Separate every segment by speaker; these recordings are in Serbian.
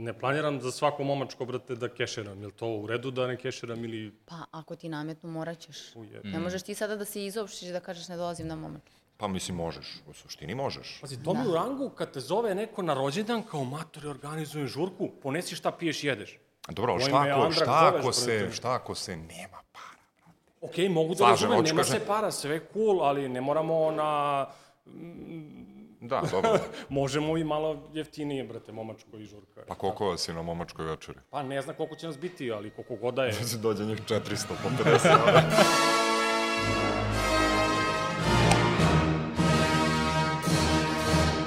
Speaker 1: ne planiram za svako momačko, brate, da keširam. Je li to u redu da ne keširam ili...
Speaker 2: Pa, ako ti nametnu, morat ćeš.
Speaker 1: Uje.
Speaker 2: Ne možeš ti sada da se izopštiš i da kažeš ne dolazim na momačku.
Speaker 3: Pa mislim, možeš. U suštini možeš.
Speaker 1: Pazi, to mi u rangu kad te zove neko na rođendan kao matori organizujem žurku, ponesi šta piješ jedeš.
Speaker 3: Dobro, ali šta ako, šta ako se,
Speaker 1: brate?
Speaker 3: šta ako se nema para?
Speaker 1: Ok, mogu da
Speaker 3: Slažem,
Speaker 1: razumem, nema
Speaker 3: kažem-
Speaker 1: se para, sve cool, ali ne moramo na...
Speaker 3: Da, dobro.
Speaker 1: Možemo i malo jeftinije, brate, momačko i žurka.
Speaker 3: Pa koliko vas je na momačkoj večeri?
Speaker 1: Pa ne znam koliko će nas biti, ali koliko god da je.
Speaker 3: Se dođe njih 400 po 50.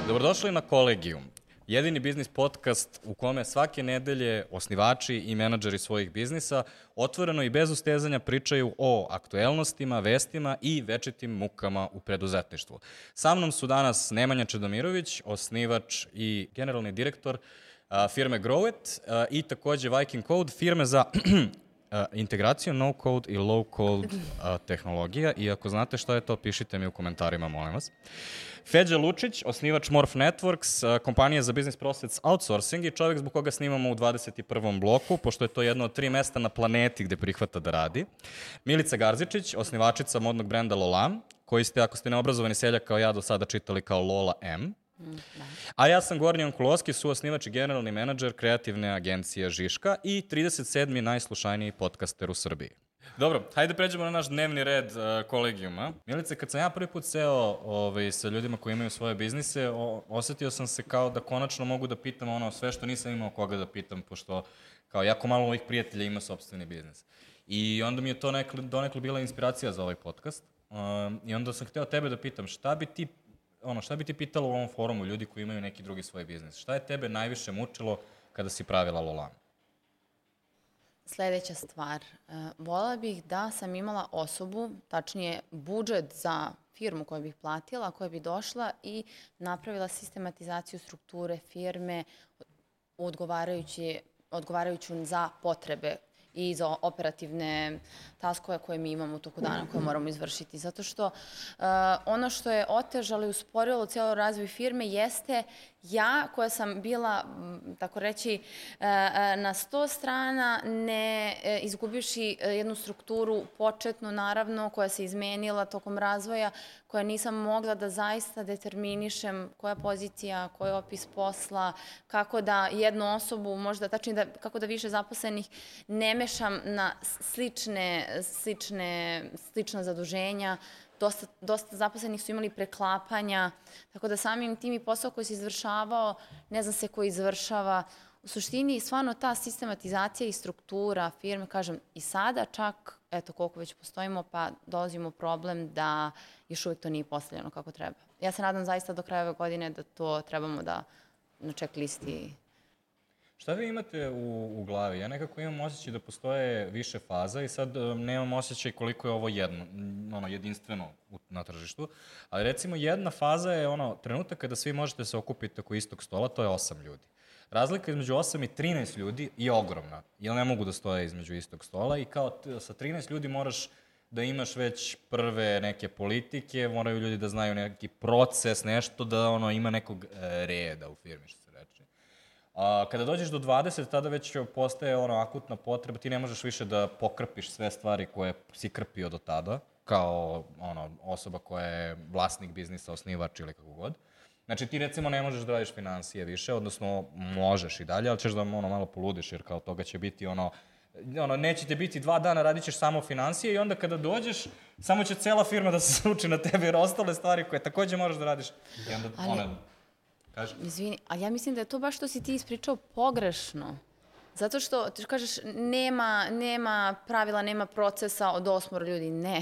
Speaker 4: Dobrodošli na Kolegijum, jedini biznis podcast u kome svake nedelje osnivači i menadžeri svojih biznisa otvoreno i bez ustezanja pričaju o aktuelnostima, vestima i večitim mukama u preduzetništvu. Sa mnom su danas Nemanja Čedomirović, osnivač i generalni direktor firme Growit i takođe Viking Code, firme za integraciju no-code i low-code a, tehnologija i ako znate šta je to, pišite mi u komentarima, molim vas. Feđa Lučić, osnivač Morph Networks, a, kompanija za business process outsourcing i čovjek zbog koga snimamo u 21. bloku, pošto je to jedno od tri mesta na planeti gde prihvata da radi. Milica Garzičić, osnivačica modnog brenda Lola, koji ste, ako ste neobrazovani seljak kao ja, do sada čitali kao Lola M. A ja sam Gornjan Kuloski, suosnivač i generalni menadžer kreativne agencije Žiška i 37. najslušaniji podcaster u Srbiji. Dobro, hajde pređemo na naš dnevni red uh, kolegijuma. Milice, kad sam ja prvi put seo ovaj, sa ljudima koji imaju svoje biznise, o, osetio sam se kao da konačno mogu da pitam ono sve što nisam imao koga da pitam, pošto kao jako malo mojih prijatelja ima sobstveni biznis. I onda mi je to nekle, donekle bila inspiracija za ovaj podcast. Um, I onda sam hteo tebe da pitam, šta bi ti ono, šta bi ti pitalo u ovom forumu ljudi koji imaju neki drugi svoj biznis? Šta je tebe najviše mučilo kada si pravila Lolan?
Speaker 2: Sledeća stvar, uh, vola bih da sam imala osobu, tačnije budžet za firmu koju bih platila, koja bi došla i napravila sistematizaciju strukture firme odgovarajući, odgovarajuću za potrebe i za operativne taskove koje mi imamo u toku dana koje moramo izvršiti. Zato što uh, ono što je otežalo i usporilo cijelo razvoj firme jeste ja koja sam bila, m, tako reći, uh, na sto strana, ne uh, izgubivši jednu strukturu početnu, naravno, koja se izmenila tokom razvoja, koja nisam mogla da zaista determinišem koja pozicija, koji opis posla, kako da jednu osobu, možda tačnije da, kako da više zaposlenih ne mešam na slične, slične, slična zaduženja, dosta, dosta zaposlenih su imali preklapanja, tako da samim tim i posao koji se izvršavao, ne zna se ko izvršava. U suštini, stvarno ta sistematizacija i struktura firme, kažem, i sada čak, eto koliko već postojimo, pa dolazimo u problem da još uvek to nije postavljeno kako treba. Ja se nadam zaista do kraja ove godine da to trebamo da na check listi
Speaker 4: Šta vi imate u, u glavi? Ja nekako imam osjećaj da postoje više faza i sad um, nemam osjećaj koliko je ovo jedno, ono, jedinstveno u, na tržištu. Ali recimo jedna faza je ono, trenutak kada svi možete se okupiti oko istog stola, to je osam ljudi. Razlika između 8 i 13 ljudi je ogromna, jer ne mogu da stoje između istog stola i kao sa 13 ljudi moraš da imaš već prve neke politike, moraju ljudi da znaju neki proces, nešto da ono ima nekog e, reda u firmi, što. A, kada dođeš do 20, tada već postaje ono akutna potreba, ti ne možeš više da pokrpiš sve stvari koje si krpio do tada, kao ono, osoba koja je vlasnik biznisa, osnivač ili kako god. Znači ti recimo ne možeš da radiš financije više, odnosno možeš i dalje, ali ćeš da ono malo poludiš, jer kao toga će biti ono, ono, neće te biti dva dana, radit ćeš samo financije i onda kada dođeš, samo će cela firma da se sruči na tebe jer ostale stvari koje takođe moraš da radiš. I onda,
Speaker 2: Ali-
Speaker 4: ona, kaži.
Speaker 2: Izvini, ali ja mislim da je to baš što si ti ispričao pogrešno. Zato što, ti kažeš, nema, nema pravila, nema procesa od osmora ljudi. Ne,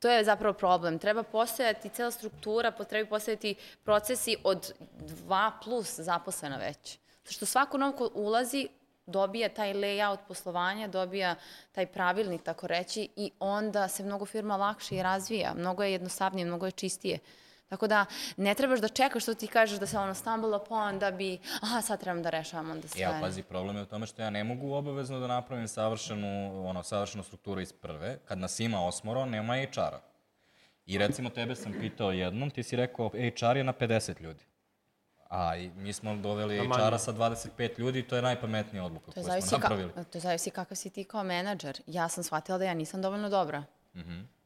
Speaker 2: to je zapravo problem. Treba postojati cela struktura, treba postojati procesi od dva plus zaposlena već. Zato što svako novo ko ulazi, dobija taj layout poslovanja, dobija taj pravilnik, tako reći, i onda se mnogo firma lakše i razvija. Mnogo je jednostavnije, mnogo je čistije. Tako da ne trebaš da čekaš što ti kažeš da se ono stumble upon da bi, aha, sad trebam da rešavam onda sve.
Speaker 4: Ja, pazi, problem je u tome što ja ne mogu obavezno da napravim savršenu, ono, savršenu strukturu iz prve. Kad nas ima osmoro, nema HR-a. I recimo tebe sam pitao jednom, ti si rekao HR je na 50 ljudi. A i mi smo doveli. HR-a sa 25 ljudi i to je najpametnija odluka
Speaker 2: To
Speaker 4: koju smo
Speaker 2: ka,
Speaker 4: napravili.
Speaker 2: to zavisi kakav si ti kao menadžer. Ja sam shvatila da ja nisam dovoljno dobra.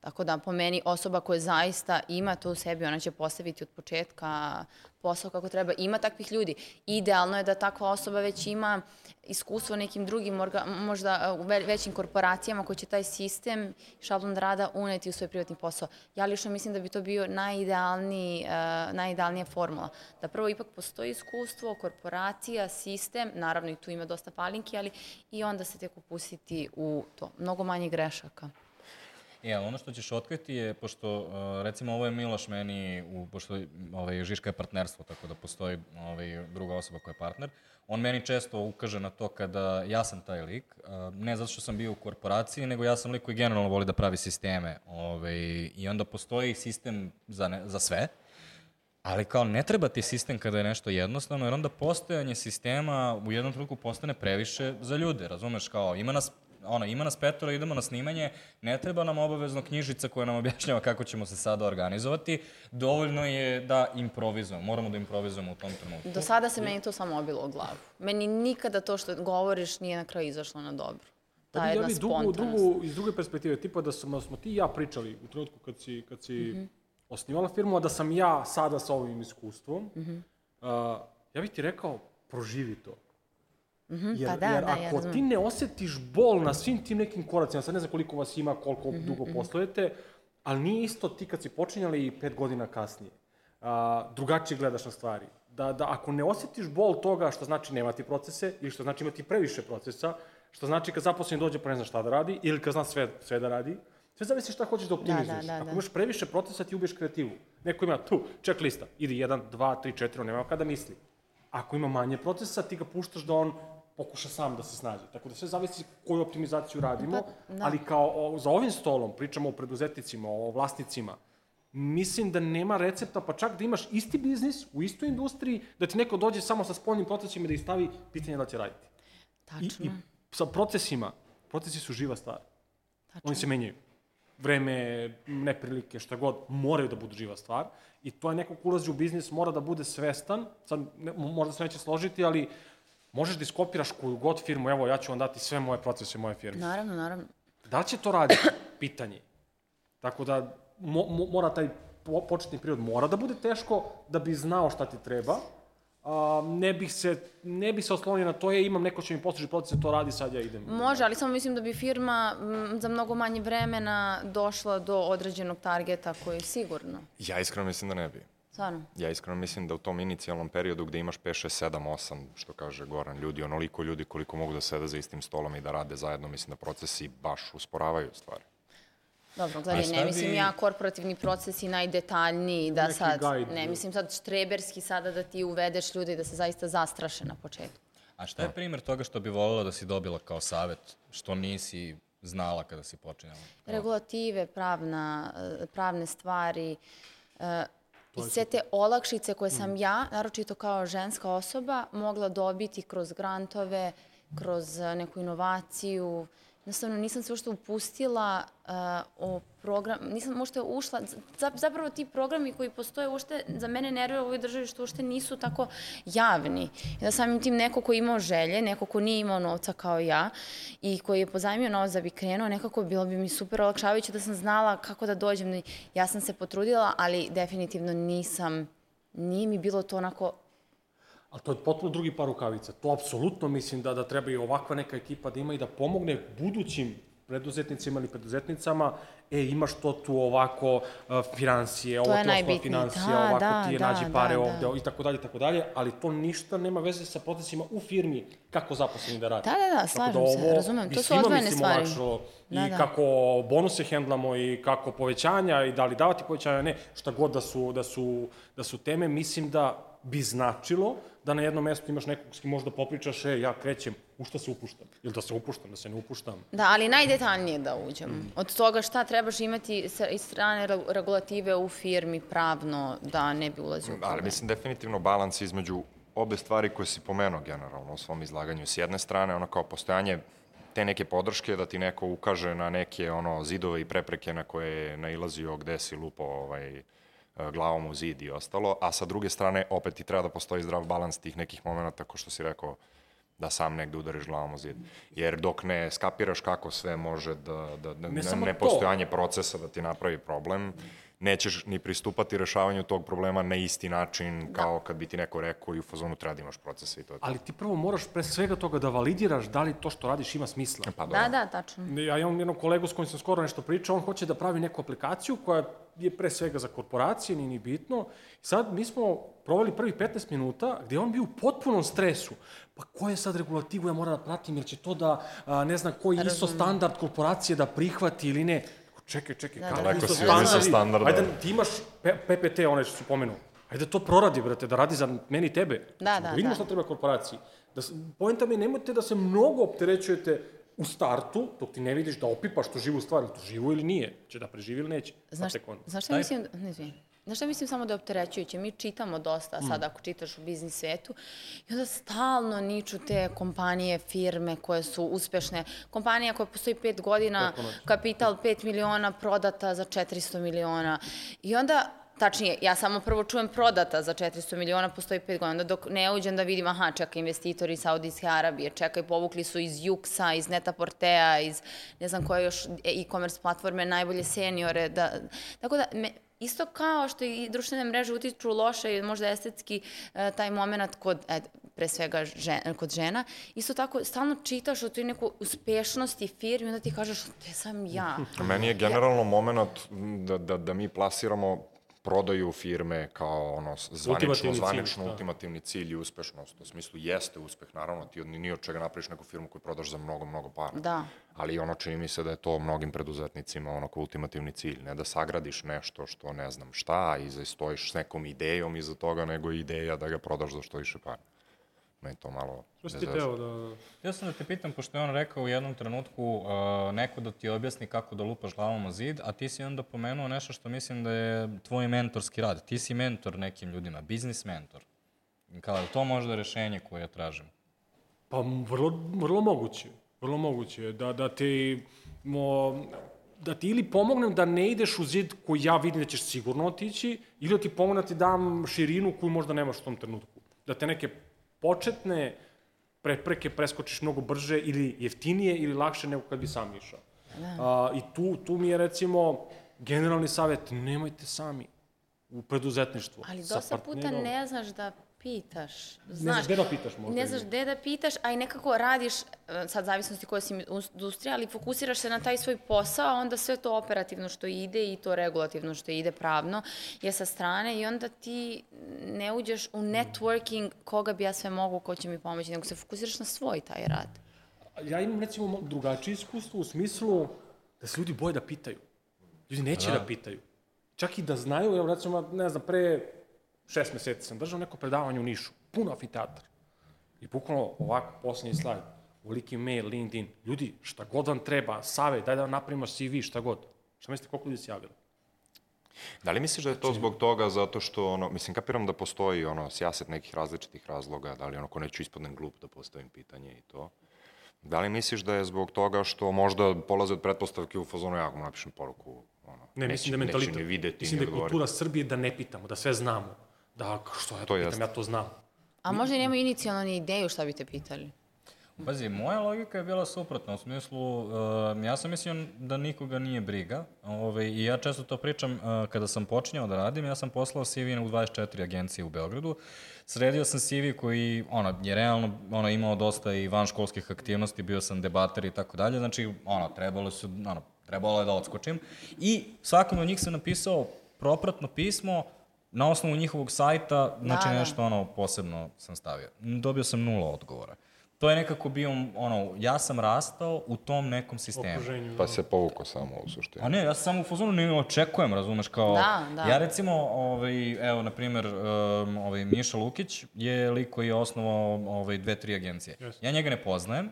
Speaker 2: Tako da po meni osoba koja zaista ima to u sebi, ona će postaviti od početka posao kako treba. Ima takvih ljudi. Idealno je da takva osoba već ima iskustvo nekim drugim, možda u ve- većim korporacijama koji će taj sistem šablon rada uneti u svoj privatni posao. Ja lično mislim da bi to bio najidealniji, uh, najidealnija formula. Da prvo ipak postoji iskustvo, korporacija, sistem, naravno i tu ima dosta palinki, ali i onda se tek upustiti u to. Mnogo manje grešaka.
Speaker 4: E, ali ono što ćeš otkriti je, pošto, uh, recimo, ovo je Miloš meni, u, pošto ovaj, Žiška je partnerstvo, tako da postoji ovaj, druga osoba koja je partner, on meni često ukaže na to kada ja sam taj lik, uh, ne zato što sam bio u korporaciji, nego ja sam lik koji generalno voli da pravi sisteme. Ovaj, I onda postoji sistem za, ne, za sve, Ali kao ne treba ti sistem kada je nešto jednostavno, jer onda postojanje sistema u jednom trenutku postane previše za ljude, razumeš, kao ima nas ono, ima nas petora, idemo na snimanje, ne treba nam obavezno knjižica koja nam objašnjava kako ćemo se sada organizovati, dovoljno je da improvizujemo, moramo da improvizujemo u tom trenutku.
Speaker 2: Do sada se meni to samo obilo u glavu. Meni nikada to što govoriš nije na kraju izašlo na dobro. Ta
Speaker 1: Pa ja
Speaker 2: jedna spontanost.
Speaker 1: drugu, iz druge perspektive, tipa da smo, da smo ti i ja pričali u trenutku kad si, kad si
Speaker 2: Mhm.
Speaker 1: osnivala firmu, a da sam ja sada sa ovim iskustvom,
Speaker 2: Mhm.
Speaker 1: uh, ja bih ti rekao, proživi to. Jer,
Speaker 2: pa da,
Speaker 1: jer
Speaker 2: da, ja
Speaker 1: ako
Speaker 2: razumem.
Speaker 1: ti ne osetiš bol na svim tim nekim koracima, sad ne znam koliko vas ima, koliko
Speaker 2: Mhm,
Speaker 1: dugo poslujete, ali nije isto ti kad si počinjali i pet godina kasnije. A, drugačije gledaš na stvari. Da, da ako ne osjetiš bol toga što znači nemati procese ili što znači imati previše procesa, što znači kad zaposleni dođe pa ne zna šta da radi ili kad zna sve, sve da radi, sve zavisi šta hoćeš da optimizuješ.
Speaker 2: da,
Speaker 1: ako
Speaker 2: da.
Speaker 1: imaš previše procesa, ti ubiješ kreativu. Neko ima tu, checklista, ide 1, 2, 3, 4, on nema kada misli. Ako ima manje procesa, ti ga puštaš da on pokuša sam da se snađe. Tako da sve zavisi koju optimizaciju radimo,
Speaker 2: Pa, da.
Speaker 1: ali kao o, za ovim stolom pričamo o preduzetnicima, o vlasnicima, mislim da nema recepta, pa čak da imaš isti biznis u istoj industriji, da ti neko dođe samo sa spoljnim procesima i da ih stavi pitanje da će raditi. I,
Speaker 2: Tačno.
Speaker 1: I sa procesima, procesi su živa stvar.
Speaker 2: Tačno.
Speaker 1: Oni se menjaju. Vreme, neprilike, šta god, moraju da budu živa stvar. I to je neko ko ulazi u biznis, mora da bude svestan. Sad, ne, možda se neće složiti, ali možeš da iskopiraš koju god firmu, evo, ja ću vam dati sve moje procese moje firme.
Speaker 2: Naravno, naravno.
Speaker 1: Da li će to raditi? Pitanje. Tako da, mo, mo, mora taj po, početni period mora da bude teško da bi znao šta ti treba. A, ne bih se, ne bih se oslonio na to, je, imam neko će mi posluži procese, to radi, sad ja idem.
Speaker 2: Može, ali samo mislim da bi firma m, za mnogo manje vremena došla do određenog targeta koji je sigurno.
Speaker 3: Ja iskreno mislim da ne bi.
Speaker 2: Stvarno.
Speaker 3: Ja iskreno mislim da u tom inicijalnom periodu gde imaš 5, 6, 7, 8, što kaže Goran, ljudi, onoliko ljudi koliko mogu da sede za istim stolom i da rade zajedno, mislim da procesi baš usporavaju stvari.
Speaker 2: Dobro, gledaj, ne mislim ja korporativni procesi najdetaljniji, da sad,
Speaker 1: guide.
Speaker 2: ne mislim sad štreberski sada da ti uvedeš ljude i da se zaista zastraše na početku.
Speaker 4: A šta je primjer toga što bi voljela da si dobila kao savet, što nisi znala kada si počinjala?
Speaker 2: Regulative, pravna, eh, pravne stvari, eh, i sve te olakšice koje sam ja, naročito kao ženska osoba, mogla dobiti kroz grantove, kroz eh, neku inovaciju. Jednostavno nisam se uopšte upustila uh, o program, nisam uopšte ušla, za, zapravo ti programi koji postoje uopšte za mene nervira u ovoj državi što uopšte nisu tako javni. I da samim tim neko ko imao želje, neko ko nije imao novca kao ja i koji je pozajmio novac da bi krenuo, nekako bilo bi mi super olakšavajuće da sam znala kako da dođem. Ja sam se potrudila, ali definitivno nisam, nije mi bilo to onako
Speaker 1: Ali to je potpuno drugi par rukavica. To apsolutno mislim da, da treba i ovakva neka ekipa da ima i da pomogne budućim preduzetnicima ili preduzetnicama, e, imaš to tu ovako uh, financije, ovo
Speaker 2: je
Speaker 1: ti osnova financija,
Speaker 2: Da,
Speaker 1: ovako
Speaker 2: da,
Speaker 1: ti je
Speaker 2: da,
Speaker 1: nađi
Speaker 2: da,
Speaker 1: pare
Speaker 2: da.
Speaker 1: ovde i tako dalje, i tako dalje, ali to ništa nema veze sa procesima u firmi kako zaposleni da radi.
Speaker 2: Da, da, da,
Speaker 1: Tako
Speaker 2: slažem se,
Speaker 1: ovo
Speaker 2: razumem,
Speaker 1: bi
Speaker 2: to su odvojene stvari.
Speaker 1: olakšalo
Speaker 2: Da,
Speaker 1: I
Speaker 2: da.
Speaker 1: kako bonuse hendlamo i kako povećanja i da li davati povećanja, ne, šta god da su, da su, da su teme, mislim da bi značilo da na jednom mestu imaš nekog s kim možda popričaš, e, ja krećem, u šta se upuštam? Ili da se upuštam, da se ne upuštam?
Speaker 2: Da, ali najdetaljnije da uđem. Od toga šta trebaš imati sa, iz strane re- regulative u firmi pravno da ne bi ulazio u
Speaker 3: Ali
Speaker 2: problem.
Speaker 3: mislim definitivno balans između obe stvari koje si pomenuo generalno u svom izlaganju. S jedne strane, ono kao postojanje te neke podrške, da ti neko ukaže na neke ono zidove i prepreke na koje je nailazio gde si lupo ovaj, e, glavom u zid i ostalo, a sa druge strane opet i treba da postoji zdrav balans tih nekih momenta, ko što si rekao, da sam negde udariš glavom u zid. Jer dok ne skapiraš kako sve može da, da, da
Speaker 1: Ne
Speaker 3: ne, ne
Speaker 1: to.
Speaker 3: postojanje procesa da ti napravi problem, nećeš ni pristupati rešavanju tog problema na isti način kao kad bi ti neko rekao i u fazonu treba da imaš procese i to je to.
Speaker 1: Ali ti prvo moraš pre svega toga da validiraš da li to što radiš ima smisla.
Speaker 3: Pa
Speaker 2: Da, da, tačno.
Speaker 1: Ja imam jednog kolegu s kojim sam skoro nešto pričao, on hoće da pravi neku aplikaciju koja je pre svega za korporacije, nije ni bitno. Sad mi smo provali prvi 15 minuta gde on bio u potpunom stresu. Pa koje sad regulativu ja moram da pratim, jer će to da, a, ne znam, koji ISO standard korporacije da prihvati ili ne. Čekaj, čekaj,
Speaker 2: Da,
Speaker 1: kako
Speaker 2: da, da.
Speaker 1: ISO standardi?
Speaker 3: standarda.
Speaker 1: Ajde, ti imaš PPT, one što si pomenuo. Ajde to proradi, brate, da radi za meni i tebe.
Speaker 2: Da, da,
Speaker 1: vidimo
Speaker 2: da.
Speaker 1: šta treba korporaciji. Da, poenta mi je, nemojte da se mnogo opterećujete u startu, dok ti ne vidiš da opipaš tu živu stvar, ili to živo ili nije, će da preživi ili neće.
Speaker 2: Znaš, znaš šta mislim, ne izvini. Znaš šta mislim samo da je opterećujuće? Mi čitamo dosta sad ako čitaš u biznis svetu i onda stalno niču te kompanije, firme koje su uspešne. Kompanija koja postoji pet godina, kapital 5 miliona, prodata za 400 miliona. I onda Tačnije, ja samo prvo čujem prodata za 400 miliona, postoji 5 godina, onda dok ne uđem da vidim, aha, čekaj, investitori iz Saudijske Arabije, čekaj, povukli su iz Juxa, iz Netaportea, iz ne znam koje još e-commerce platforme, najbolje seniore, da, tako da, me, isto kao što i društvene mreže utiču loše i možda estetski e, taj moment kod, e, pre svega žen, kod žena, isto tako stalno čitaš o toj neku uspešnosti firmi, onda ti kažeš, te sam ja.
Speaker 3: Meni je generalno moment da, da, da mi plasiramo prodaju firme kao ono zvanično,
Speaker 1: Ultimativni cilj,
Speaker 3: zvanično
Speaker 1: da.
Speaker 3: ultimativni cilj i uspešnost. U smislu jeste uspeh, naravno, ti od ni od čega napraviš neku firmu koju prodaš za mnogo, mnogo para.
Speaker 2: Da.
Speaker 3: Ali ono čini mi se da je to mnogim preduzetnicima ono kao ultimativni cilj, ne da sagradiš nešto što ne znam šta i stojiš s nekom idejom iza toga, nego ideja da ga prodaš za što više para. Meni to malo...
Speaker 1: Što si ti teo da...
Speaker 4: Ja sam da te pitam, pošto je on rekao u jednom trenutku uh, neko da ti objasni kako da lupaš glavom o zid, a ti si onda pomenuo nešto što mislim da je tvoj mentorski rad. Ti si mentor nekim ljudima, biznis mentor. Kao da to možda rešenje koje ja tražim.
Speaker 1: Pa vrlo, vrlo moguće. Vrlo moguće. Da, da ti... Mo, da ti ili pomognem da ne ideš u zid koji ja vidim da ćeš sigurno otići, ili da ti pomognem da ti dam širinu koju možda nemaš u tom trenutku. Da te neke početne prepreke preskočiš mnogo brže ili jeftinije ili lakše nego kad bi sam išao. A, I tu, tu mi je recimo generalni savjet, nemojte sami u preduzetništvu.
Speaker 2: Ali dosta puta ne znaš da pitaš.
Speaker 1: znaš gde da pitaš možda
Speaker 2: Ne znaš gde da pitaš, a i nekako radiš, e, sad zavisnosti koja si industrija, ali fokusiraš se na taj svoj posao, a onda sve to operativno što ide i to regulativno što ide pravno je sa strane i onda ti ne uđeš u networking koga bi ja sve mogu, ko će mi pomoći, nego se fokusiraš na svoj taj rad.
Speaker 1: Ja imam recimo mo- drugačije iskustvo u smislu da se ljudi boje da pitaju. Ljudi neće da, da pitaju. Čak i da znaju, evo recimo, ne znam, pre šest meseci sam držao neko predavanje u Nišu, puno amfiteatra. I bukvalno ovako, posljednji slajd, uliki mail, LinkedIn, ljudi, šta god vam treba, save, daj da vam napravimo CV, šta god. Šta mislite, koliko ljudi se javilo?
Speaker 3: Da li misliš da je to zbog toga zato što, ono, mislim, kapiram da postoji ono, sjaset nekih različitih razloga, da li ono, ko neću ispadnem glup da postavim pitanje i to. Da li misliš da je zbog toga što možda polaze od pretpostavke u fazonu, ja mu napišem poruku, ono,
Speaker 1: Ne,
Speaker 3: neće,
Speaker 1: mislim da je
Speaker 3: neće
Speaker 1: mentalitet.
Speaker 3: videti,
Speaker 1: mislim da je kultura Srbije da ne pitamo, da sve znamo. Da, što ja
Speaker 3: To
Speaker 1: to pitam,
Speaker 3: jeste.
Speaker 1: ja to znam.
Speaker 2: A možda i nema inicijalno ni ideju šta bi te pitali.
Speaker 4: Pazi, moja logika je bila suprotna, u smislu, uh, ja sam mislio da nikoga nije briga, ovaj, i ja često to pričam uh, kada sam počinjao da radim, ja sam poslao CV u 24 agencije u Beogradu, sredio sam CV koji, ono, je realno, ono, imao dosta i vanškolskih aktivnosti, bio sam debater i tako dalje, znači, ono, trebalo su, ono, trebalo je da odskočim, i svakom od njih sam napisao propratno pismo, na osnovu njihovog sajta, znači
Speaker 2: Da, da.
Speaker 4: nešto ono posebno sam stavio. Dobio sam nula odgovora. To je nekako bio, ono, ja sam rastao u tom nekom sistemu.
Speaker 1: Okruženju.
Speaker 3: Pa se povukao samo u suštini.
Speaker 4: A ne, ja sam samo u fazonu ne očekujem, razumeš, kao...
Speaker 2: Da, da.
Speaker 4: Ja recimo, ovaj, evo, na primjer, um, ovaj, Miša Lukić je lik koji je osnovao ovaj, dve, tri agencije.
Speaker 1: Yes.
Speaker 4: Ja njega ne poznajem.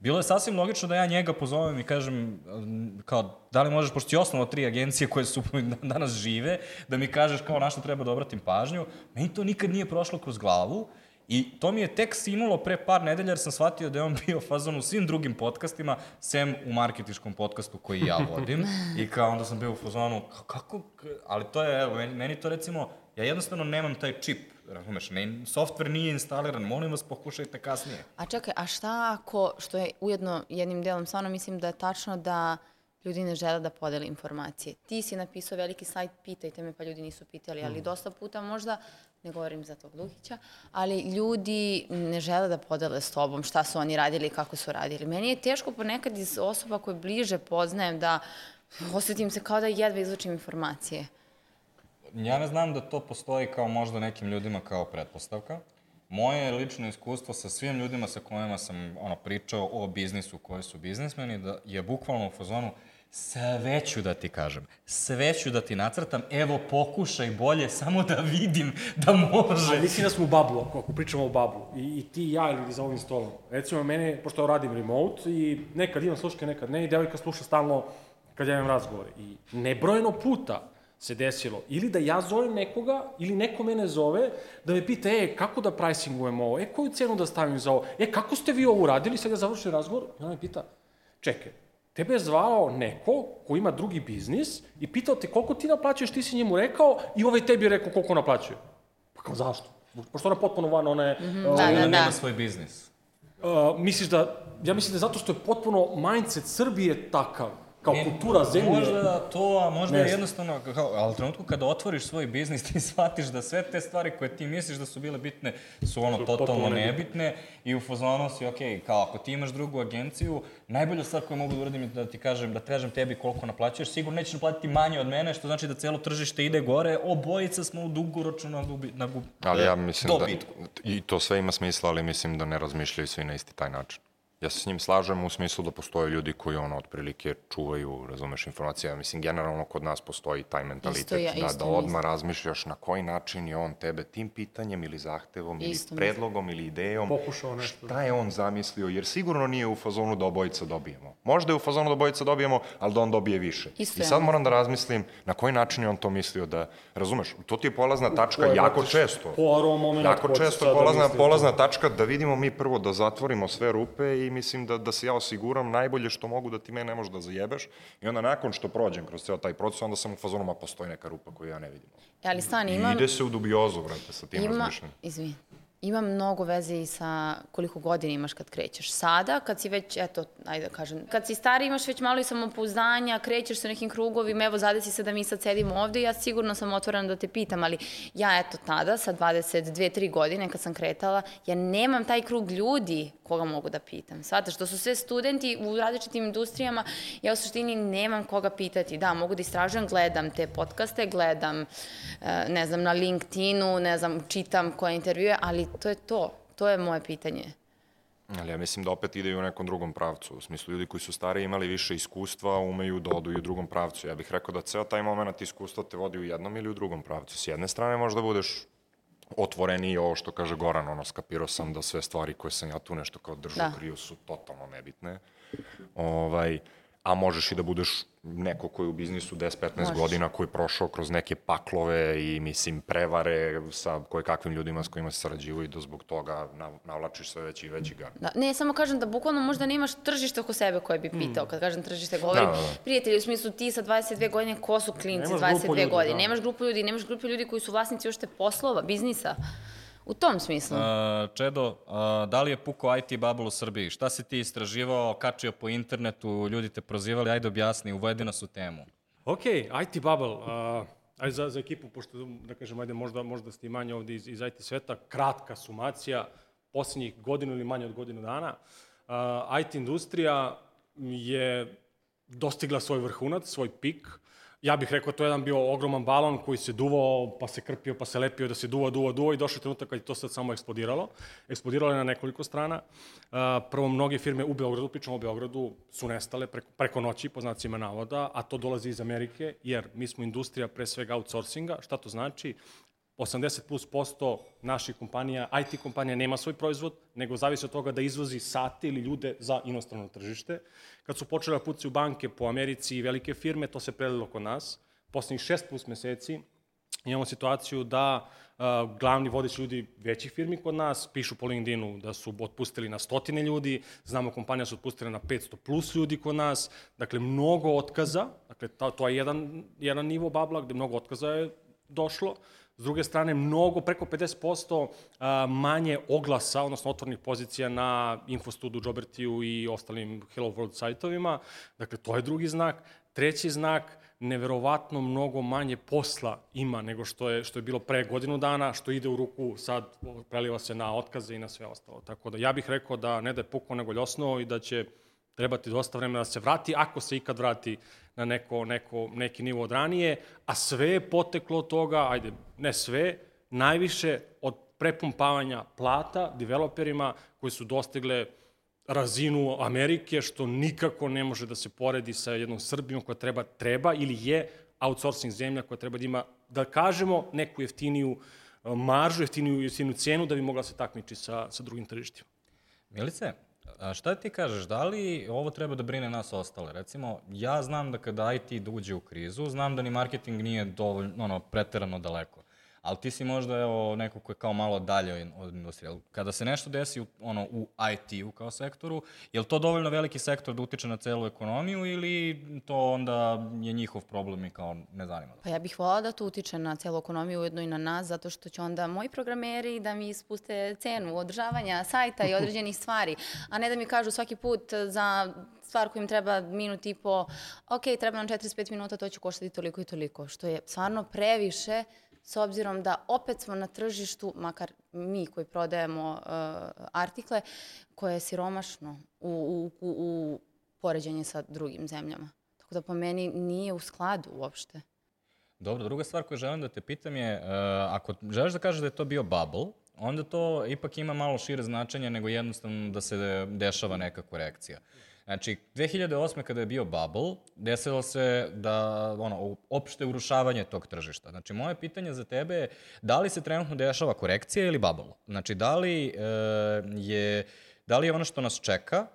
Speaker 4: Bilo je sasvim logično da ja njega pozovem i kažem, um, kao, da li možeš, pošto si osnovao tri agencije koje su danas žive, da mi kažeš kao na što treba da obratim pažnju. Meni to nikad nije prošlo kroz glavu I to mi je tek sinulo pre par nedelja jer sam shvatio da je on bio fazon u svim drugim podcastima, sem u marketičkom podcastu koji ja vodim. I kao onda sam bio u fazonu, kako, ali to je, evo, meni to recimo, ja jednostavno nemam taj čip, razumeš, ne, software nije instaliran, molim vas pokušajte kasnije.
Speaker 2: A čekaj, a šta ako, što je ujedno jednim delom, stvarno mislim da je tačno da ljudi ne žele da podele informacije. Ti si napisao veliki sajt, pitajte me, pa ljudi nisu pitali, ali dosta puta možda, ne govorim za tog Lukića, ali ljudi ne žele da podele s tobom šta su oni radili i kako su radili. Meni je teško ponekad iz osoba koje bliže poznajem da osetim se kao da jedva izvučim informacije.
Speaker 4: Ja ne znam da to postoji kao možda nekim ljudima kao pretpostavka. Moje lično iskustvo sa svim ljudima sa kojima sam ono, pričao o biznisu koji su biznismeni da je bukvalno u fazonu sve ću da ti kažem, sve ću da ti nacrtam, evo pokušaj bolje, samo da vidim da može.
Speaker 1: Ali mislim da smo u bablu, ako, pričamo o bablu. I, I ti i ja ili za ovim stolom. Recimo, mene, pošto radim remote i nekad imam sluške, nekad ne, i devojka sluša stalno kad ja imam razgovore. I nebrojeno puta se desilo ili da ja zovem nekoga ili neko mene zove da me pita, e, kako da pricingujem ovo, e, koju cenu da stavim za ovo, e, kako ste vi ovo uradili, sad ja završim razgovor i ona me pita, čekaj, tebe je zvao neko ko ima drugi biznis i pitao te koliko ti naplaćuješ, ti si njemu rekao i ovaj tebi je rekao koliko naplaćuje. Pa kao zašto? Pošto ona potpuno van, ona je... Mm -hmm,
Speaker 2: da,
Speaker 4: Ona
Speaker 2: da,
Speaker 4: nema
Speaker 2: da.
Speaker 4: svoj biznis.
Speaker 1: uh, misliš da, ja mislim da je zato što je potpuno mindset Srbije takav, kao
Speaker 4: Ne,
Speaker 1: kultura zemlje.
Speaker 4: Možda to, a možda
Speaker 1: Ne
Speaker 4: je jednostavno, kao, ali u trenutku kada otvoriš svoj biznis, ti shvatiš da sve te stvari koje ti misliš da su bile bitne, su ono
Speaker 1: Su
Speaker 4: totalno
Speaker 1: potpuno
Speaker 4: nebitne i u fazonu si, ok, kao ako ti imaš drugu agenciju, najbolja stvar koju mogu da uradim je da ti kažem, da kažem tebi koliko naplaćuješ, sigurno nećeš naplatiti manje od mene, što znači da celo tržište ide gore, obojica smo u dugoročno na, gubi, na gub,
Speaker 3: Ali ja mislim
Speaker 4: dobitku.
Speaker 3: da, i to sve ima smisla, ali mislim da ne razmišljaju svi na isti taj način. Ja se s njim slažem u smislu da postoje ljudi koji ono otprilike čuvaju, razumeš, informacije. Ja mislim, generalno kod nas postoji taj mentalitet
Speaker 2: Isto ja-
Speaker 3: da,
Speaker 2: isto
Speaker 3: da
Speaker 2: mislim.
Speaker 3: odmah razmišljaš na koji način je on tebe tim pitanjem ili zahtevom ili
Speaker 2: Isto mislim.
Speaker 3: predlogom ili idejom
Speaker 1: Pokušao nešto.
Speaker 3: šta je on zamislio, jer sigurno nije u fazonu da obojica dobijemo. Možda je u fazonu da obojica dobijemo, ali da on dobije više.
Speaker 2: Isto
Speaker 3: I
Speaker 2: ja
Speaker 3: sad moram da razmislim na koji način je on to mislio da, razumeš, to ti je polazna tačka
Speaker 1: je
Speaker 3: jako
Speaker 1: baš
Speaker 3: često.
Speaker 1: Poirot moment
Speaker 3: Jako često
Speaker 1: da
Speaker 3: polazna,
Speaker 1: misli
Speaker 3: polazna tačka da vidimo mi prvo da zatvorimo sve rupe i mislim da, da se ja osiguram najbolje što mogu da ti me ne možeš da zajebeš i onda nakon što prođem kroz ceo taj proces, onda sam u fazonu, ma postoji neka rupa koju ja ne vidim.
Speaker 2: E, Ali stani,
Speaker 3: I
Speaker 2: imam...
Speaker 3: ide se u dubiozu, vrate, sa tim
Speaker 2: Ima,
Speaker 3: razmišljanjem.
Speaker 2: izvini, ima mnogo veze i sa koliko godina imaš kad krećeš. Sada, kad si već, eto, ajde da kažem, kad si stari imaš već malo i samopouzdanja, krećeš se nekim krugovima, evo zadesi se da mi sad sedimo ovde i ja sigurno sam otvorena da te pitam, ali ja eto tada, sa 22-3 godine kad sam kretala, ja nemam taj krug ljudi koga mogu da pitam. Svataš, to su sve studenti u različitim industrijama, ja u suštini nemam koga pitati. Da, mogu da istražujem, gledam te podcaste, gledam, e, ne znam, na LinkedInu, ne znam, čitam koje intervjue, ali to je to. To je moje pitanje.
Speaker 3: Ali ja mislim da opet ide i u nekom drugom pravcu. U smislu, ljudi koji su stari imali više iskustva, umeju da odu i u drugom pravcu. Ja bih rekao da ceo taj moment iskustva te vodi u jednom ili u drugom pravcu. S jedne strane možda budeš otvoreniji ovo što kaže Goran, ono, skapirao sam da sve stvari koje sam ja tu nešto kao
Speaker 2: Da.
Speaker 3: da. kriju su totalno nebitne. Ovaj, a možeš i da budeš neko koji je u biznisu 10-15
Speaker 2: Možeš.
Speaker 3: godina, koji je prošao kroz neke paklove i, mislim, prevare sa koje kakvim ljudima s kojima se sarađivo i da zbog toga nav- navlačiš sve veći i veći gar.
Speaker 2: Da, ne, samo kažem da bukvalno možda nemaš tržište oko sebe koje bi pitao. Kad kažem tržište, govorim
Speaker 3: Da, da, da.
Speaker 2: prijatelji, u smislu ti sa 22 godine, ko su klinci
Speaker 1: Nemaš grupu
Speaker 2: 22
Speaker 1: ljudi,
Speaker 2: godine?
Speaker 1: da.
Speaker 2: Nemaš grupu ljudi, nemaš grupu ljudi koji su vlasnici ušte poslova, biznisa. U tom smislu.
Speaker 4: A, Čedo, a, da li je puko IT bubble u Srbiji? Šta si ti istraživao, kačio po internetu, ljudi te prozivali, ajde objasni, uvedi nas u temu.
Speaker 1: Ok, IT Bubble, uh, ajde za, za ekipu, pošto, da kažem, ajde možda, možda ste i manje ovde iz, iz IT sveta, kratka sumacija, poslednjih godinu ili manje od godinu dana. Uh, IT industrija je dostigla svoj vrhunac, svoj pik. Ja bih rekao, to je jedan bio ogroman balon koji se duvao, pa se krpio, pa se lepio, da se duva, duva, duva i došao trenutak kad je to sad samo eksplodiralo. Eksplodiralo je na nekoliko strana. Uh, prvo, mnoge firme u Beogradu, pričamo o Beogradu, su nestale preko, preko noći, po znacima navoda, a to dolazi iz Amerike, jer mi smo industrija pre svega outsourcinga. Šta to znači? 80 plus posto naših kompanija, IT kompanija nema svoj proizvod, nego zavisi od toga da izvozi sate ili ljude za inostrano tržište. Kad su počele da pucaju banke po Americi i velike firme, to se prelilo kod nas. Poslednjih šest plus meseci imamo situaciju da uh, glavni vodeći ljudi većih firmi kod nas pišu po LinkedInu da su otpustili na stotine ljudi, znamo kompanija su otpustile na 500 plus ljudi kod nas, dakle mnogo otkaza, dakle to, to je jedan, jedan nivo babla gde mnogo otkaza je došlo, S druge strane, mnogo, preko 50% manje oglasa, odnosno otvornih pozicija na Infostudu, Jobertiju i ostalim Hello World sajtovima. Dakle, to je drugi znak. Treći znak, neverovatno mnogo manje posla ima nego što je, što je bilo pre godinu dana, što ide u ruku sad, preliva se na otkaze i na sve ostalo. Tako da ja bih rekao da ne da je puko nego ljosno i da će trebati dosta vremena da se vrati, ako se ikad vrati na neko, neko, neki nivo od ranije, a sve je poteklo od toga, ajde, ne sve, najviše od prepumpavanja plata developerima koji su dostigle razinu Amerike, što nikako ne može da se poredi sa jednom Srbijom koja treba, treba ili je outsourcing zemlja koja treba da ima, da kažemo, neku jeftiniju eh, maržu, jeftiniju, jeftiniju cenu da bi mogla se takmiči sa, sa drugim tržištima.
Speaker 4: Milice, A šta ti kažeš, da li ovo treba da brine nas ostale? Recimo, ja znam da kada IT dođe u krizu, znam da ni marketing nije dovoljno, ono, preterano daleko ali ti si možda evo, neko ko je kao malo dalje od industrije. Kada se nešto desi u, ono, u IT-u kao sektoru, je li to dovoljno veliki sektor da utiče na celu ekonomiju ili to onda je njihov problem i kao ne zanima?
Speaker 2: Pa ja bih volala da to utiče na celu ekonomiju, ujedno i na nas, zato što će onda moji programeri da mi ispuste cenu održavanja sajta i određenih stvari, a ne da mi kažu svaki put za stvar koja im treba minut i po, ok, treba nam 45 minuta, to će koštati toliko i toliko, što je stvarno previše s obzirom da opet smo na tržištu, makar mi koji prodajemo uh, artikle, koje je siromašno u, u, u, u poređenje sa drugim zemljama. Tako da po meni nije u skladu uopšte.
Speaker 4: Dobro, druga stvar koju želim da te pitam je, uh, ako želiš da kažeš da je to bio bubble, onda to ipak ima malo šire značenje nego jednostavno da se dešava neka korekcija. Znači, 2008. kada je bio bubble, desilo se da, ono, opšte urušavanje tog tržišta. Znači, moje pitanje za tebe je da li se trenutno dešava korekcija ili bubble? Znači, da li, e, je, da li je ono što nas čeka,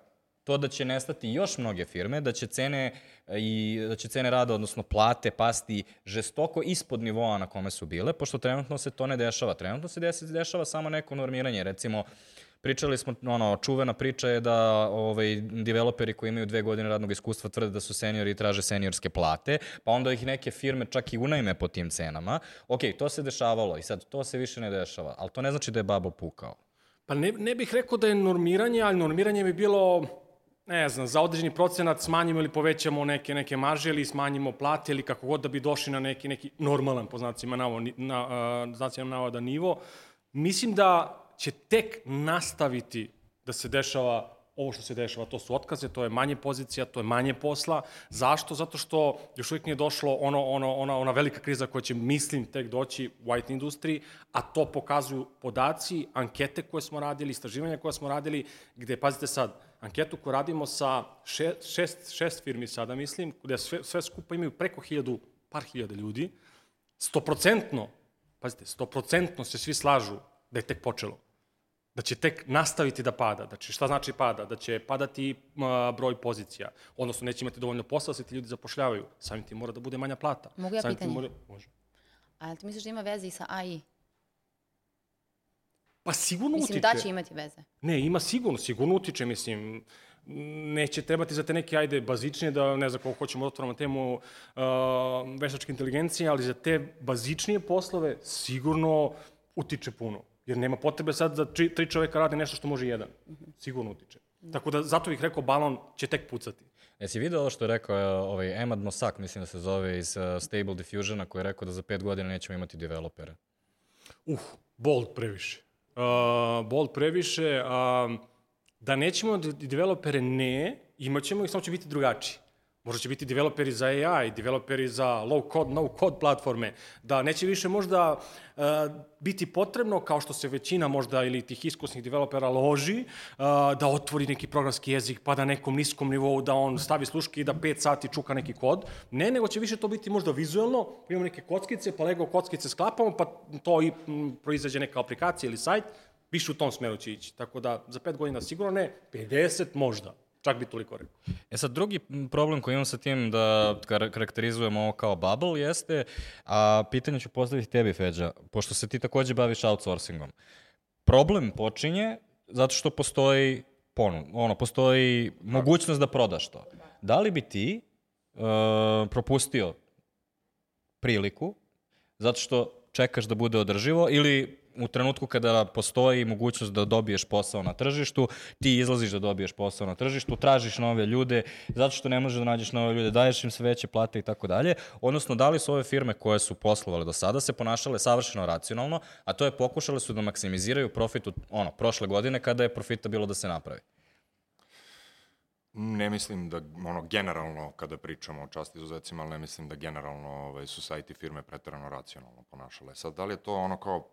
Speaker 4: to da će nestati još mnoge firme, da će cene i da će cene rada, odnosno plate, pasti žestoko ispod nivoa na kome su bile, pošto trenutno se to ne dešava. Trenutno se dešava samo neko normiranje. Recimo, Pričali smo, ono, čuvena priča je da ovaj, developeri koji imaju dve godine radnog iskustva tvrde da su seniori i traže seniorske plate, pa onda ih neke firme čak i unajme po tim cenama. Ok, to se dešavalo i sad to se više ne dešava, ali to ne znači da je babo pukao.
Speaker 1: Pa ne, ne bih rekao da je normiranje, ali normiranje bi bilo ne znam, za određeni procenat smanjimo ili povećamo neke, neke marže ili smanjimo plate ili kako god da bi došli na neki, neki normalan, po znacima navoda, na, uh, znacima navoda nivo. Mislim da će tek nastaviti da se dešava ovo što se dešava, to su otkaze, to je manje pozicija, to je manje posla. Zašto? Zato što još uvijek nije došlo ono, ono, ona, ona velika kriza koja će, mislim, tek doći u IT industriji, a to pokazuju podaci, ankete koje smo radili, istraživanja koje smo radili, gde, pazite sad, anketu koju radimo sa šest, šest, šest firmi sada, mislim, gde sve, sve skupa imaju preko hiljadu, par hiljada ljudi, stoprocentno, pazite, stoprocentno se svi slažu da je tek počelo da će tek nastaviti da pada. Znači, šta znači pada? Da će padati broj pozicija, odnosno neće imati dovoljno posla da se ti ljudi zapošljavaju. Samim tim mora da bude manja plata.
Speaker 2: Mogu ja
Speaker 1: Samim
Speaker 2: pitanje?
Speaker 1: Mora... Može.
Speaker 2: A ti misliš da ima veze i sa AI?
Speaker 1: Pa sigurno
Speaker 2: mislim,
Speaker 1: utiče.
Speaker 2: Mislim da će imati veze.
Speaker 1: Ne, ima sigurno, sigurno utiče, mislim, neće trebati za te neke, ajde, bazičnije, da ne znam koliko hoćemo da otvoramo temu uh, veštačke inteligencije, ali za te bazičnije poslove sigurno utiče puno. Jer nema potrebe sad da tri, tri čoveka rade nešto što može jedan. Sigurno utiče. Tako da zato bih rekao balon će tek pucati.
Speaker 4: Jesi vidio ovo što je rekao e, ovaj Emad Mosak, mislim da se zove iz uh, Stable Diffusiona, koji je rekao da za pet godina nećemo imati developera?
Speaker 1: Uh, bold previše. Uh, bold previše. Uh, da nećemo developere ne, imaćemo ih, samo će biti drugačiji. Možda će biti developeri za AI, developeri za low code, no code platforme, da neće više možda uh, biti potrebno, kao što se većina možda ili tih iskusnih developera loži, uh, da otvori neki programski jezik, pa da nekom niskom nivou da on stavi sluške i da 5 sati čuka neki kod. Ne, nego će više to biti možda vizuelno, imamo neke kockice, pa Lego kockice sklapamo, pa to i m, proizađe neka aplikacija ili sajt, više u tom smeru će ići. Tako da za 5 godina sigurno ne, 50 možda. Čak bi toliko rekao.
Speaker 4: E sad, drugi problem koji imam sa tim da kar karakterizujemo ovo kao bubble jeste, a pitanje ću postaviti tebi, Feđa, pošto se ti takođe baviš outsourcingom. Problem počinje zato što postoji ponu, ono, postoji mogućnost da prodaš to. Da li bi ti uh, propustio priliku zato što čekaš da bude održivo ili u trenutku kada postoji mogućnost da dobiješ posao na tržištu, ti izlaziš da dobiješ posao na tržištu, tražiš nove ljude, zato što ne možeš da nađeš nove ljude, daješ im sve veće plate i tako dalje. Odnosno, da li su ove firme koje su poslovale do sada se ponašale savršeno racionalno, a to je pokušale su da maksimiziraju profit u, ono, prošle godine kada je profita bilo da se napravi.
Speaker 3: Ne mislim da, ono, generalno, kada pričamo o časti izuzecima, ali ne mislim da generalno ovaj, su sajti firme pretarano racionalno ponašale. Sad, da li je to ono kao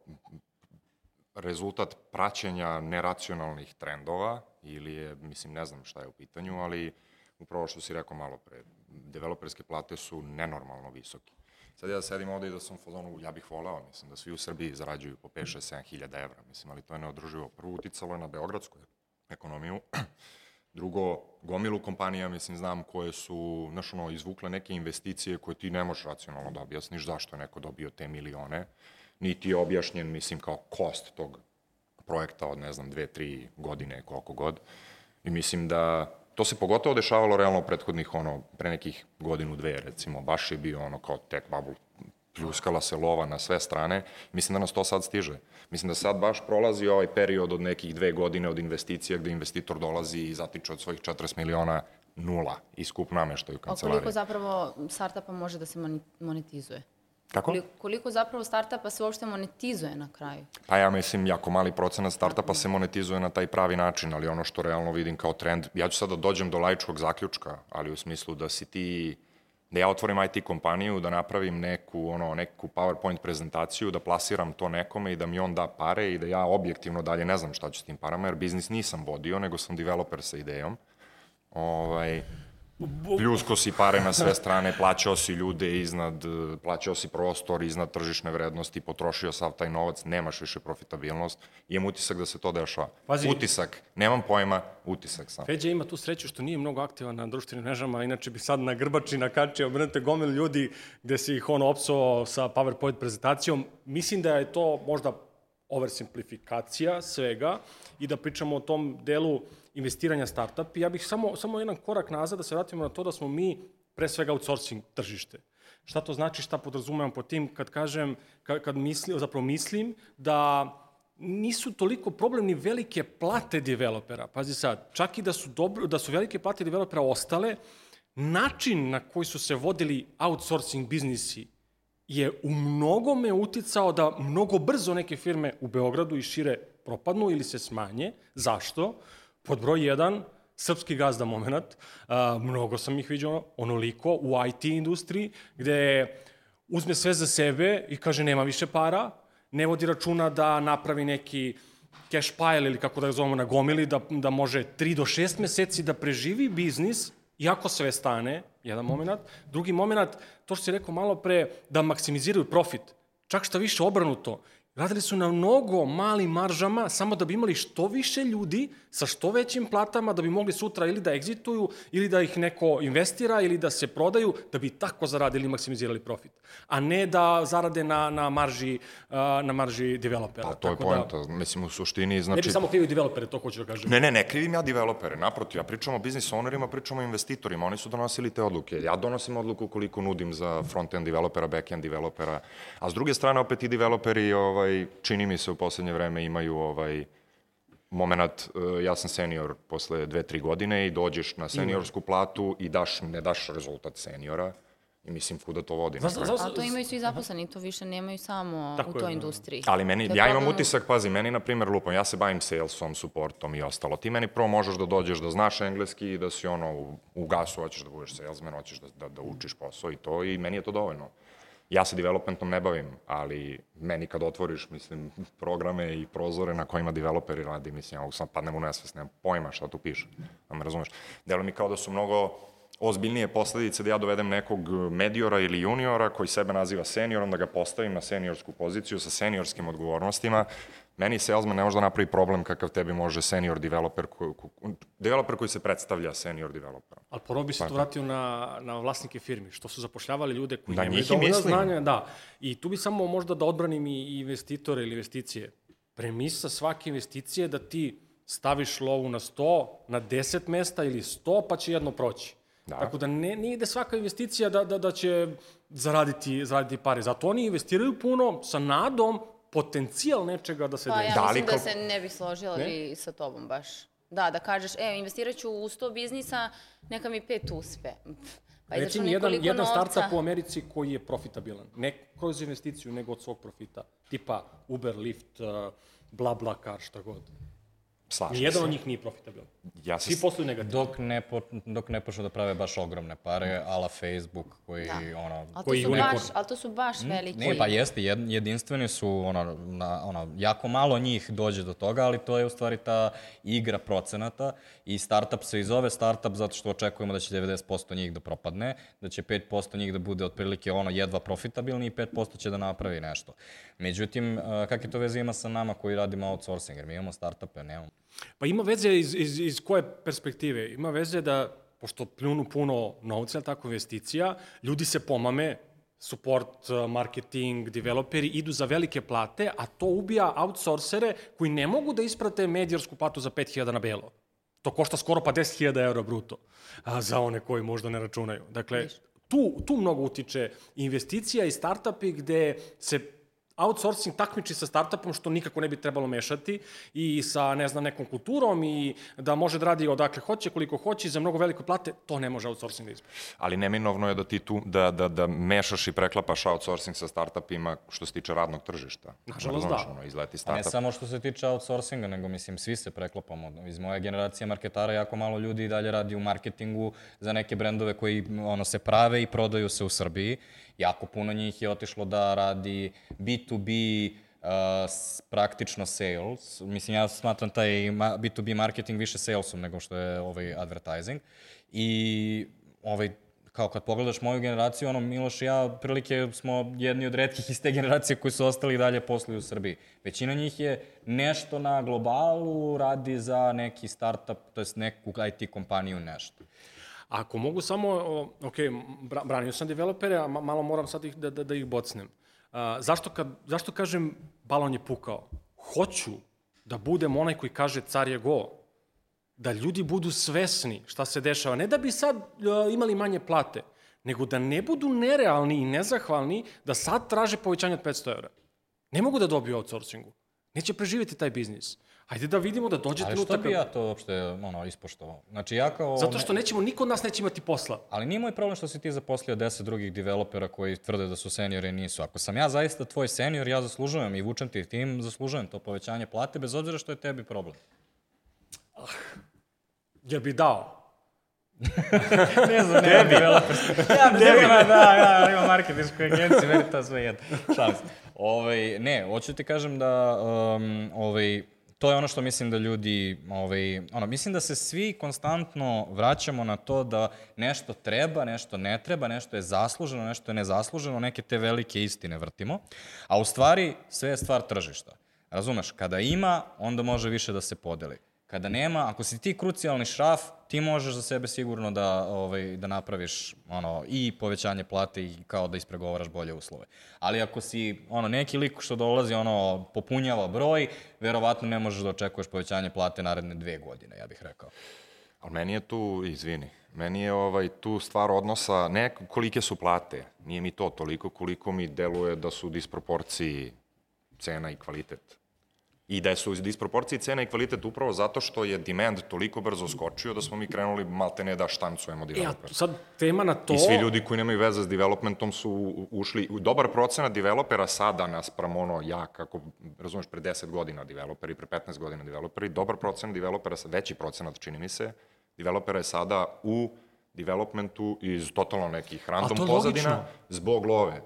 Speaker 3: rezultat praćenja neracionalnih trendova ili je, mislim, ne znam šta je u pitanju, ali upravo što si rekao malo pre, developerske plate su nenormalno visoke. Sad ja sedim ovde i da sam fazonu, ja bih voleo, mislim, da svi u Srbiji zarađuju po 5, 6, 7 hiljada evra, mislim, ali to je neodrživo. Prvo uticalo je na beogradsku ekonomiju, Drugo, gomilu kompanija, mislim, znam koje su, znaš, ono, izvukle neke investicije koje ti ne možeš racionalno da objasniš zašto je neko dobio te milione, niti je objašnjen, mislim, kao kost tog projekta od, ne znam, dve, tri godine, koliko god. I mislim da to se pogotovo dešavalo realno u prethodnih, ono, pre nekih godinu, dve, recimo, baš je bio ono kao tech bubble, pljuskala se lova na sve strane. Mislim da nas to sad stiže. Mislim da sad baš prolazi ovaj period od nekih dve godine od investicija gde investitor dolazi i zatiče od svojih 40 miliona nula i skup nameštaju kancelarije.
Speaker 2: A koliko zapravo startupa može da se monetizuje?
Speaker 3: Kako?
Speaker 2: Koliko, koliko zapravo startupa se uopšte monetizuje na kraju?
Speaker 3: Pa ja mislim, jako mali procenat startupa se monetizuje na taj pravi način, ali ono što realno vidim kao trend, ja ću sad da dođem do laičkog zaključka, ali u smislu da si ti da ja otvorim IT kompaniju, da napravim neku, ono, neku PowerPoint prezentaciju, da plasiram to nekome i da mi on da pare i da ja objektivno dalje ne znam šta ću s tim parama, jer biznis nisam vodio, nego sam developer sa idejom. Ovaj, pljusko si pare na sve strane, plaćao si ljude iznad, plaćao si prostor iznad tržišne vrednosti, potrošio sav taj novac, nemaš više profitabilnost. Imam utisak da se to dešava.
Speaker 1: Pazi.
Speaker 3: Utisak, nemam pojma, utisak sam.
Speaker 1: Feđa ima tu sreću što nije mnogo aktivan na društvenim mrežama, inače bi sad na grbači nakačio, brnete gomil ljudi gde si ih ono opsovao sa PowerPoint prezentacijom. Mislim da je to možda oversimplifikacija svega i da pričamo o tom delu investiranja startup. Ja bih samo, samo jedan korak nazad da se vratimo na to da smo mi pre svega outsourcing tržište. Šta to znači, šta podrazumevam po tim kad kažem, kad, kad mislim, zapravo mislim da nisu toliko problem ni velike plate developera. Pazi sad, čak i da su, dobro, da su velike plate developera ostale, način na koji su se vodili outsourcing biznisi je u mnogome uticao da mnogo brzo neke firme u Beogradu i šire propadnu ili se smanje. Zašto? Pod broj 1, srpski gazda moment, a, mnogo sam ih vidio onoliko u IT industriji, gde uzme sve za sebe i kaže nema više para, ne vodi računa da napravi neki cash pile ili kako da ga zovemo na gomili, da, da može 3 do 6 meseci da preživi biznis, iako sve stane, jedan moment. Drugi moment, to što si rekao malo pre, da maksimiziraju profit. Čak šta više obranuto. Radili su na mnogo malim maržama samo da bi imali što više ljudi sa što većim platama da bi mogli sutra ili da egzituju ili da ih neko investira ili da se prodaju da bi tako zaradili i maksimizirali profit. A ne da zarade na, na marži, na marži developera.
Speaker 3: Pa to je
Speaker 1: Tako
Speaker 3: poenta.
Speaker 1: Da,
Speaker 3: Mislim, u suštini, znači...
Speaker 1: ne bi samo krivio developere, to hoću da kažem.
Speaker 3: Ne, ne, ne krivim ja developere, naprotiv, ja pričam o biznis ownerima, pričam o investitorima, oni su donosili te odluke. Ja donosim odluku koliko nudim za front-end developera, back-end developera, a s druge strane opet i developeri, ovaj, čini mi se u poslednje vreme imaju ovaj, moment, eh, ja sam senior posle dve, tri godine i dođeš na seniorsku platu i daš, ne daš rezultat seniora i mislim kuda to vodi.
Speaker 1: Znaš-
Speaker 3: kraju.
Speaker 1: znaš-
Speaker 2: A to imaju svi zaposleni, to više nemaju samo
Speaker 1: Tako
Speaker 2: u
Speaker 1: je,
Speaker 2: toj
Speaker 1: da.
Speaker 2: industriji.
Speaker 3: Ali meni, ja imam utisak, pazi, meni, na primjer, lupam, ja se bavim salesom, supportom i ostalo. Ti meni prvo možeš da dođeš da znaš engleski i da si ono u, u gasu, hoćeš da budeš salesman, hoćeš da, da, da učiš posao i to i meni je to dovoljno. Ja se developmentom ne bavim, ali meni kad otvoriš, mislim, programe i prozore na kojima developeri radi, mislim, ja sam padnem u nesvest, nemam pojma šta tu piše, da me razumeš. Delo mi kao da su mnogo ozbiljnije posledice da ja dovedem nekog mediora ili juniora koji sebe naziva seniorom, da ga postavim na seniorsku poziciju sa seniorskim odgovornostima, Meni salesman ne može da napravi problem kakav tebi može senior developer, ko, ko, developer koji se predstavlja senior developerom.
Speaker 1: Ali prvo bi se to vratio na, na vlasnike firmi, što su zapošljavali ljude koji
Speaker 3: Da,
Speaker 1: nemaju dovoljno
Speaker 3: mislim.
Speaker 1: znanja. Da. I tu bi samo možda da odbranim i investitore ili investicije. Premisa svake investicije je da ti staviš lovu na 100, na 10 mesta ili 100, pa će jedno proći.
Speaker 3: Da.
Speaker 1: Tako da ne, ne ide svaka investicija da, da, da će zaraditi, zaraditi pare. Zato oni investiraju puno sa nadom potencijal nečega da se
Speaker 2: Pa
Speaker 1: desi.
Speaker 2: ja
Speaker 3: Da li
Speaker 2: mislim da
Speaker 3: kao-
Speaker 2: se ne bih složila li sa tobom baš. Da, da kažeš, e, investirat ću u 100 biznisa, neka mi pet uspe. Pa
Speaker 1: Reci mi jedan, jedan
Speaker 2: novca.
Speaker 1: startup u Americi koji je profitabilan. Ne kroz investiciju, nego od svog profita. Tipa Uber, Lyft, uh, BlaBlaCar, šta god.
Speaker 3: Slažem
Speaker 1: Nijedan
Speaker 3: se.
Speaker 1: od njih nije profitabilan.
Speaker 3: Ja se
Speaker 1: Svi posluju negativno.
Speaker 4: Dok ne, po, dok ne počnu da prave baš ogromne pare, ala Facebook, koji,
Speaker 2: Da.
Speaker 4: ono,
Speaker 2: Ali to,
Speaker 1: Koji
Speaker 2: su
Speaker 1: unicorn.
Speaker 2: baš, ali to su baš veliki...
Speaker 4: Ne, pa jeste, jed, jedinstveni su, ono, na, ono, jako malo njih dođe do toga, ali to je u stvari ta igra procenata i startup se i zove startup zato što očekujemo da će 90% njih da propadne, da će 5% njih da bude otprilike ono jedva profitabilni i 5% će da napravi nešto. Međutim, uh, kakve to veze ima sa nama koji radimo outsourcing, jer mi imamo startupe, nemamo.
Speaker 1: Pa ima veze iz, iz, iz koje perspektive? Ima veze da, pošto pljunu puno novca, tako, investicija, ljudi se pomame, support, uh, marketing, developeri idu za velike plate, a to ubija outsourcere koji ne mogu da isprate medijarsku platu za 5000 na belo. To košta skoro pa 10.000 eura bruto a, za one koji možda ne računaju. Dakle, tu, tu mnogo utiče investicija i startupi gde se outsourcing takmiči sa startupom što nikako ne bi trebalo mešati i sa, ne znam, nekom kulturom i da može da radi odakle hoće, koliko hoće, za mnogo velike plate, to ne može outsourcing da ispravi.
Speaker 3: Ali neminovno je da ti tu, da, da, da mešaš i preklapaš outsourcing sa startupima što se tiče radnog tržišta.
Speaker 1: Nažalost, da.
Speaker 3: Ono, izleti
Speaker 4: A ne
Speaker 3: startup.
Speaker 4: samo što se tiče outsourcinga, nego mislim svi se preklapamo. Iz moje generacije marketara jako malo ljudi i dalje radi u marketingu za neke brendove koji ono se prave i prodaju se u Srbiji. Jako puno njih je otišlo da radi B2B uh, praktično sales. Mislim, ja smatram taj ma- B2B marketing više salesom nego što je ovaj advertising. I ovaj, kao kad pogledaš moju generaciju, ono, Miloš i ja, prilike smo jedni od redkih iz te generacije koji su ostali dalje posluju u Srbiji. Većina njih je nešto na globalu, radi za neki startup, to jest neku IT kompaniju, nešto.
Speaker 1: Ako mogu samo, ok, bra, branio sam developere, a ma, malo moram sad ih, da, da, da ih bocnem. A, zašto, kad, zašto kažem balon je pukao? Hoću da budem onaj koji kaže car je go. Da ljudi budu svesni šta se dešava. Ne da bi sad a, imali manje plate, nego da ne budu nerealni i nezahvalni da sad traže povećanje od 500 evra. Ne mogu da dobiju outsourcingu. Neće preživjeti taj biznis. Hajde da vidimo da dođe
Speaker 4: Ali
Speaker 1: trenutak...
Speaker 4: što bi ja to uopšte ono, ispoštovao? Znači ja kao...
Speaker 1: Zato što nećemo, niko od nas neće imati posla.
Speaker 4: Ali nije moj problem što si ti zaposlio 10 drugih developera koji tvrde da su seniori i nisu. Ako sam ja zaista tvoj senior, ja zaslužujem i vučem ti tim, zaslužujem to povećanje plate, bez obzira što je tebi problem.
Speaker 1: Jer bi dao.
Speaker 4: ne znam, nema developer. Ja bi tebi. Da, da, ima marketinšku agenciju, meni to sve jedno. Šalim se. Ovaj, ne, hoću ti kažem da um, ovaj, to je ono što mislim da ljudi, ovaj, ono, mislim da se svi konstantno vraćamo na to da nešto treba, nešto ne treba, nešto je zasluženo, nešto je nezasluženo, neke te velike istine vrtimo, a u stvari sve je stvar tržišta. Razumeš, kada ima, onda može više da se podeli. Kada nema, ako si ti krucijalni šraf, ti možeš za sebe sigurno da, ovaj, da napraviš ono, i povećanje plate i kao da ispregovaraš bolje uslove. Ali ako si ono, neki lik što dolazi, ono, popunjava broj, verovatno ne možeš da očekuješ povećanje plate naredne dve godine, ja bih rekao.
Speaker 3: Ali meni je tu, izvini, meni je ovaj, tu stvar odnosa, ne kolike su plate, nije mi to toliko koliko mi deluje da su u disproporciji cena i kvalitet. I da su u disproporciji cena i kvalitet upravo zato što je demand toliko brzo skočio da smo mi krenuli malte ne da štancujemo
Speaker 1: E,
Speaker 3: developer.
Speaker 1: sad tema na to...
Speaker 3: I svi ljudi koji nemaju veze s developmentom su ušli, u dobar procenat developera sada naspram ono ja, kako razumeš, pre 10 godina developeri, pre 15 godina developeri, dobar procenat developera, veći procenat čini mi se, developera je sada u developmentu iz totalno nekih random pozadina
Speaker 1: logično.
Speaker 3: zbog love.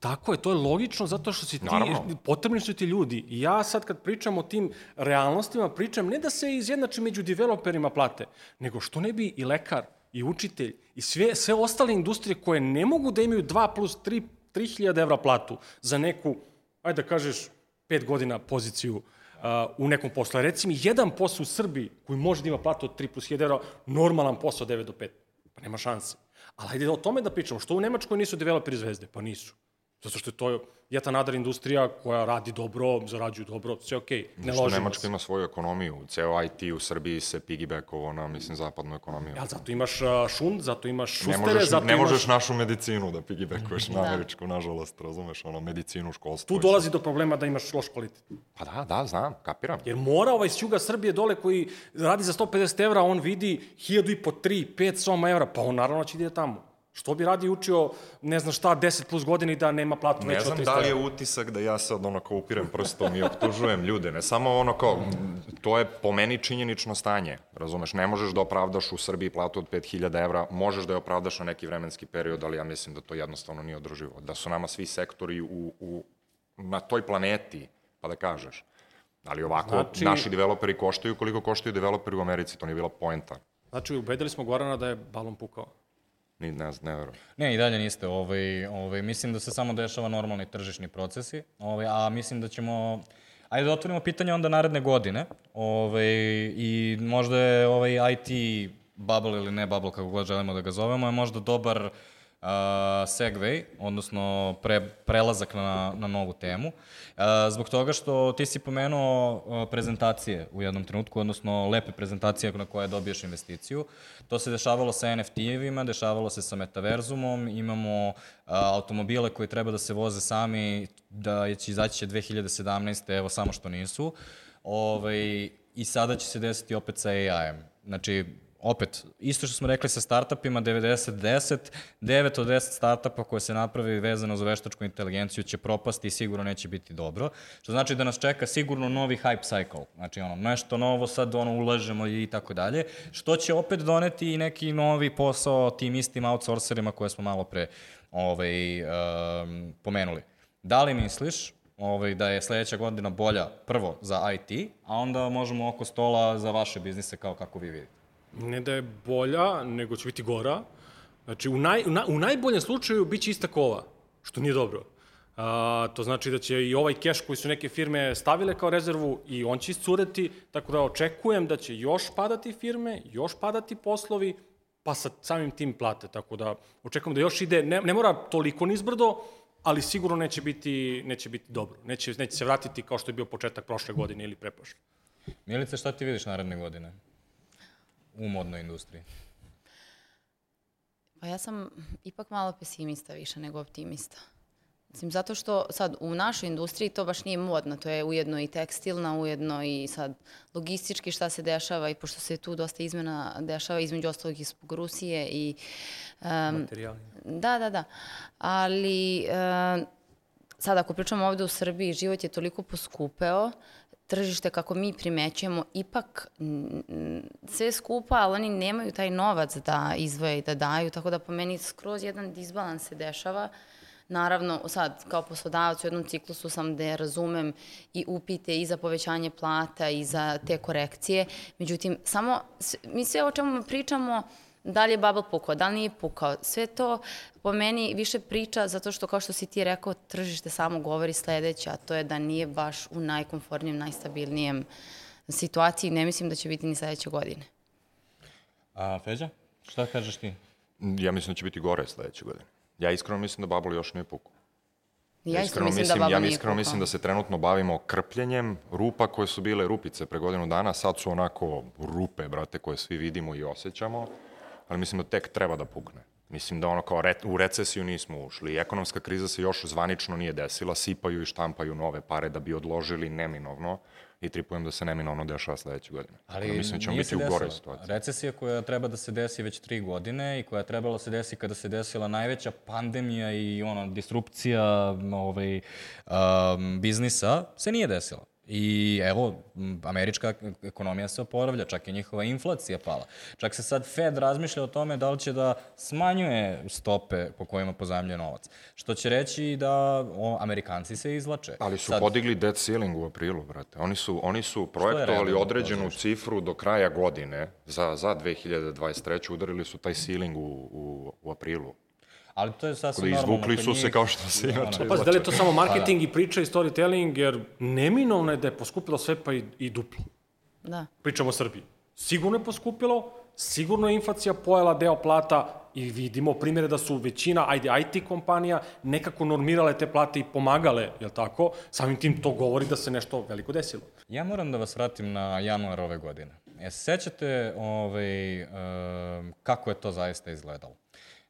Speaker 1: Tako je, to je logično zato što si ti,
Speaker 3: Naravno.
Speaker 1: potrebni su ti ljudi. I ja sad kad pričam o tim realnostima, pričam ne da se izjednači među developerima plate, nego što ne bi i lekar, i učitelj, i sve, sve ostale industrije koje ne mogu da imaju 2 plus 3, 3000 evra platu za neku, ajde da kažeš, pet godina poziciju uh, u nekom poslu. A Reci mi, jedan posao u Srbiji koji može da ima platu od 3 plus 1 euro, normalan posao od 9 do 5. Pa nema šanse. Ali hajde o tome da pričamo. Što u Nemačkoj nisu developeri zvezde? Pa nisu. Zato što je to jedna nadar industrija koja radi dobro, zarađuju dobro, sve okej. Okay. Ne ložimo
Speaker 3: Nemačka
Speaker 1: se.
Speaker 3: ima svoju ekonomiju, ceo IT u Srbiji se piggybackovo na, mislim, zapadnu ekonomiju.
Speaker 1: Ja, zato imaš uh, šund, zato imaš
Speaker 3: Ne
Speaker 1: šustere,
Speaker 3: možeš,
Speaker 1: zato
Speaker 3: ne
Speaker 1: imaš...
Speaker 3: možeš našu medicinu da piggybackuješ na
Speaker 2: Da.
Speaker 3: američku, nažalost, razumeš, ono, medicinu, školstvo.
Speaker 1: Tu dolazi do problema da imaš loš kvalitet.
Speaker 3: Pa da, da, znam, kapiram.
Speaker 1: Jer mora ovaj s juga Srbije dole koji radi za 150 evra, on vidi 1000 i po 3, 5 soma evra, pa on naravno će da ide tamo. Što bi radi učio, ne znam šta, 10 plus godina i da nema platu
Speaker 3: Ne
Speaker 1: veću od
Speaker 3: znam
Speaker 1: 300
Speaker 3: da li je utisak da ja sad ono kao upirem prstom i optužujem ljude, ne samo ono kao, to je po meni činjenično stanje, razumeš, ne možeš da opravdaš u Srbiji platu od 5000 evra, možeš da je opravdaš na neki vremenski period, ali ja mislim da to jednostavno nije održivo, da su nama svi sektori u, u, na toj planeti, pa da kažeš. Ali ovako,
Speaker 1: znači...
Speaker 3: naši developeri koštaju koliko koštaju developeri u Americi, to nije bila poenta.
Speaker 1: Znači, ubedili smo Gorana da je balon pukao.
Speaker 3: Ni, ne, ne verujem.
Speaker 4: Ne, i dalje niste. Ovaj, ovaj, mislim da se samo dešava normalni tržišni procesi, ovaj, a mislim da ćemo... Ajde da otvorimo pitanje onda naredne godine. Ovaj, I možda je ovaj IT bubble ili ne bubble, kako god želimo da ga zovemo, je možda dobar uh, segway, odnosno pre, prelazak na, na novu temu. Uh, zbog toga što ti si pomenuo uh, prezentacije u jednom trenutku, odnosno lepe prezentacije na koje dobiješ investiciju. To se dešavalo sa NFT-evima, dešavalo se sa metaverzumom, imamo uh, automobile koji treba da se voze sami, da će izaći 2017. evo samo što nisu. Ovaj, I sada će se desiti opet sa AI-em. Znači, opet, isto što smo rekli sa startupima, 90-10, 9 od 10 startupa koje se napravi vezano za veštačku inteligenciju će propasti i sigurno neće biti dobro. Što znači da nas čeka sigurno novi hype cycle. Znači, ono, nešto novo sad ono, ulažemo i tako dalje. Što će opet doneti i neki novi posao tim istim outsourcerima koje smo malo pre ovaj, um, pomenuli. Da li misliš ovaj, da je sledeća godina bolja prvo za IT, a onda možemo oko stola za vaše biznise kao kako vi vidite?
Speaker 1: Ne da je bolja, nego će biti gora. Znači, u, naj, u, na, u najboljem slučaju bit će ista kova, što nije dobro. A, to znači da će i ovaj keš koji su neke firme stavile kao rezervu i on će iscureti, tako da očekujem da će još padati firme, još padati poslovi, pa sa samim tim plate, tako da očekujem da još ide, ne, ne mora toliko nizbrdo, ali sigurno neće biti, neće biti dobro. Neće, neće se vratiti kao što je bio početak prošle godine ili preprošle.
Speaker 4: Milice, šta ti vidiš naredne godine u modnoj industriji?
Speaker 2: Pa ja sam ipak malo pesimista više nego optimista. Mislim, zato što sad u našoj industriji to baš nije modno, to je ujedno i tekstilna, ujedno i sad logistički šta se dešava i pošto se tu dosta izmena dešava između ostalog i zbog Rusije i um,
Speaker 1: Materijali.
Speaker 2: Da, da, da. Ali e, sad ako pričamo ovde u Srbiji, život je toliko poskupeo, tržište kako mi primećujemo, ipak sve skupa, ali oni nemaju taj novac da izvoje i da daju, tako da po meni skroz jedan disbalans se dešava. Naravno, sad, kao poslodavac u jednom ciklusu sam da razumem i upite i za povećanje plata i za te korekcije. Međutim, samo, mi sve o čemu pričamo, da li je bubble pukao, da li nije pukao, sve to po meni više priča zato što, kao što si ti rekao, tržište samo govori sledeće, a to je da nije baš u najkomfortnijem, najstabilnijem situaciji. Ne mislim da će biti ni sledeće godine.
Speaker 4: A, Feđa, šta kažeš ti?
Speaker 3: Ja mislim da će biti gore sledeće godine. Ja iskreno mislim da Bubble još nije pukao.
Speaker 2: Ja
Speaker 3: iskreno
Speaker 2: mislim,
Speaker 3: mislim,
Speaker 2: da baba
Speaker 3: ja iskreno mislim da se trenutno bavimo krpljenjem rupa koje su bile rupice pre godinu dana, sad su onako rupe, brate, koje svi vidimo i osjećamo, ali mislim da tek treba da pukne. Mislim da ono kao re, u recesiju nismo ušli. Ekonomska kriza se još zvanično nije desila, sipaju i štampaju nove pare da bi odložili neminovno i tripujem da se neminovno dešava sledeće godine. Tako da mislim da ćemo
Speaker 4: nije
Speaker 3: biti
Speaker 4: se
Speaker 3: u
Speaker 4: desila.
Speaker 3: goroj situaciji.
Speaker 4: Recesija koja treba da se desi već tri godine i koja je trebala da se desi kada se desila najveća pandemija i ono, disrupcija ovaj, um, biznisa, se nije desila. I evo, američka ekonomija se oporavlja, čak i njihova inflacija pala. Čak se sad Fed razmišlja o tome da li će da smanjuje stope po kojima pozajemljuje novac. Što će reći da o, Amerikanci se izlače.
Speaker 3: Ali su
Speaker 4: Sad-
Speaker 3: podigli debt ceiling u aprilu, brate. Oni su, oni su projektovali
Speaker 4: realno
Speaker 3: određenu
Speaker 4: pozorište?
Speaker 3: cifru do kraja godine za, za 2023. Udarili su taj ceiling u, u, u aprilu.
Speaker 4: Ali to je sasvim normalno.
Speaker 3: izvukli su se kao što se inače
Speaker 1: Pazi, da li je to samo
Speaker 4: Pa
Speaker 1: marketing i priča i storytelling, jer neminovno je da je poskupilo sve pa i, i duplo.
Speaker 2: Da.
Speaker 1: Pričamo o Srbiji. Sigurno je poskupilo, sigurno je inflacija pojela deo plata i vidimo primjere da su većina ajde, IT kompanija nekako normirale te plate i pomagale, jel tako? Samim tim to govori da se nešto veliko desilo.
Speaker 4: Ja moram da vas vratim na januar ove godine. E, se sećate ovaj, um, kako je to zaista izgledalo?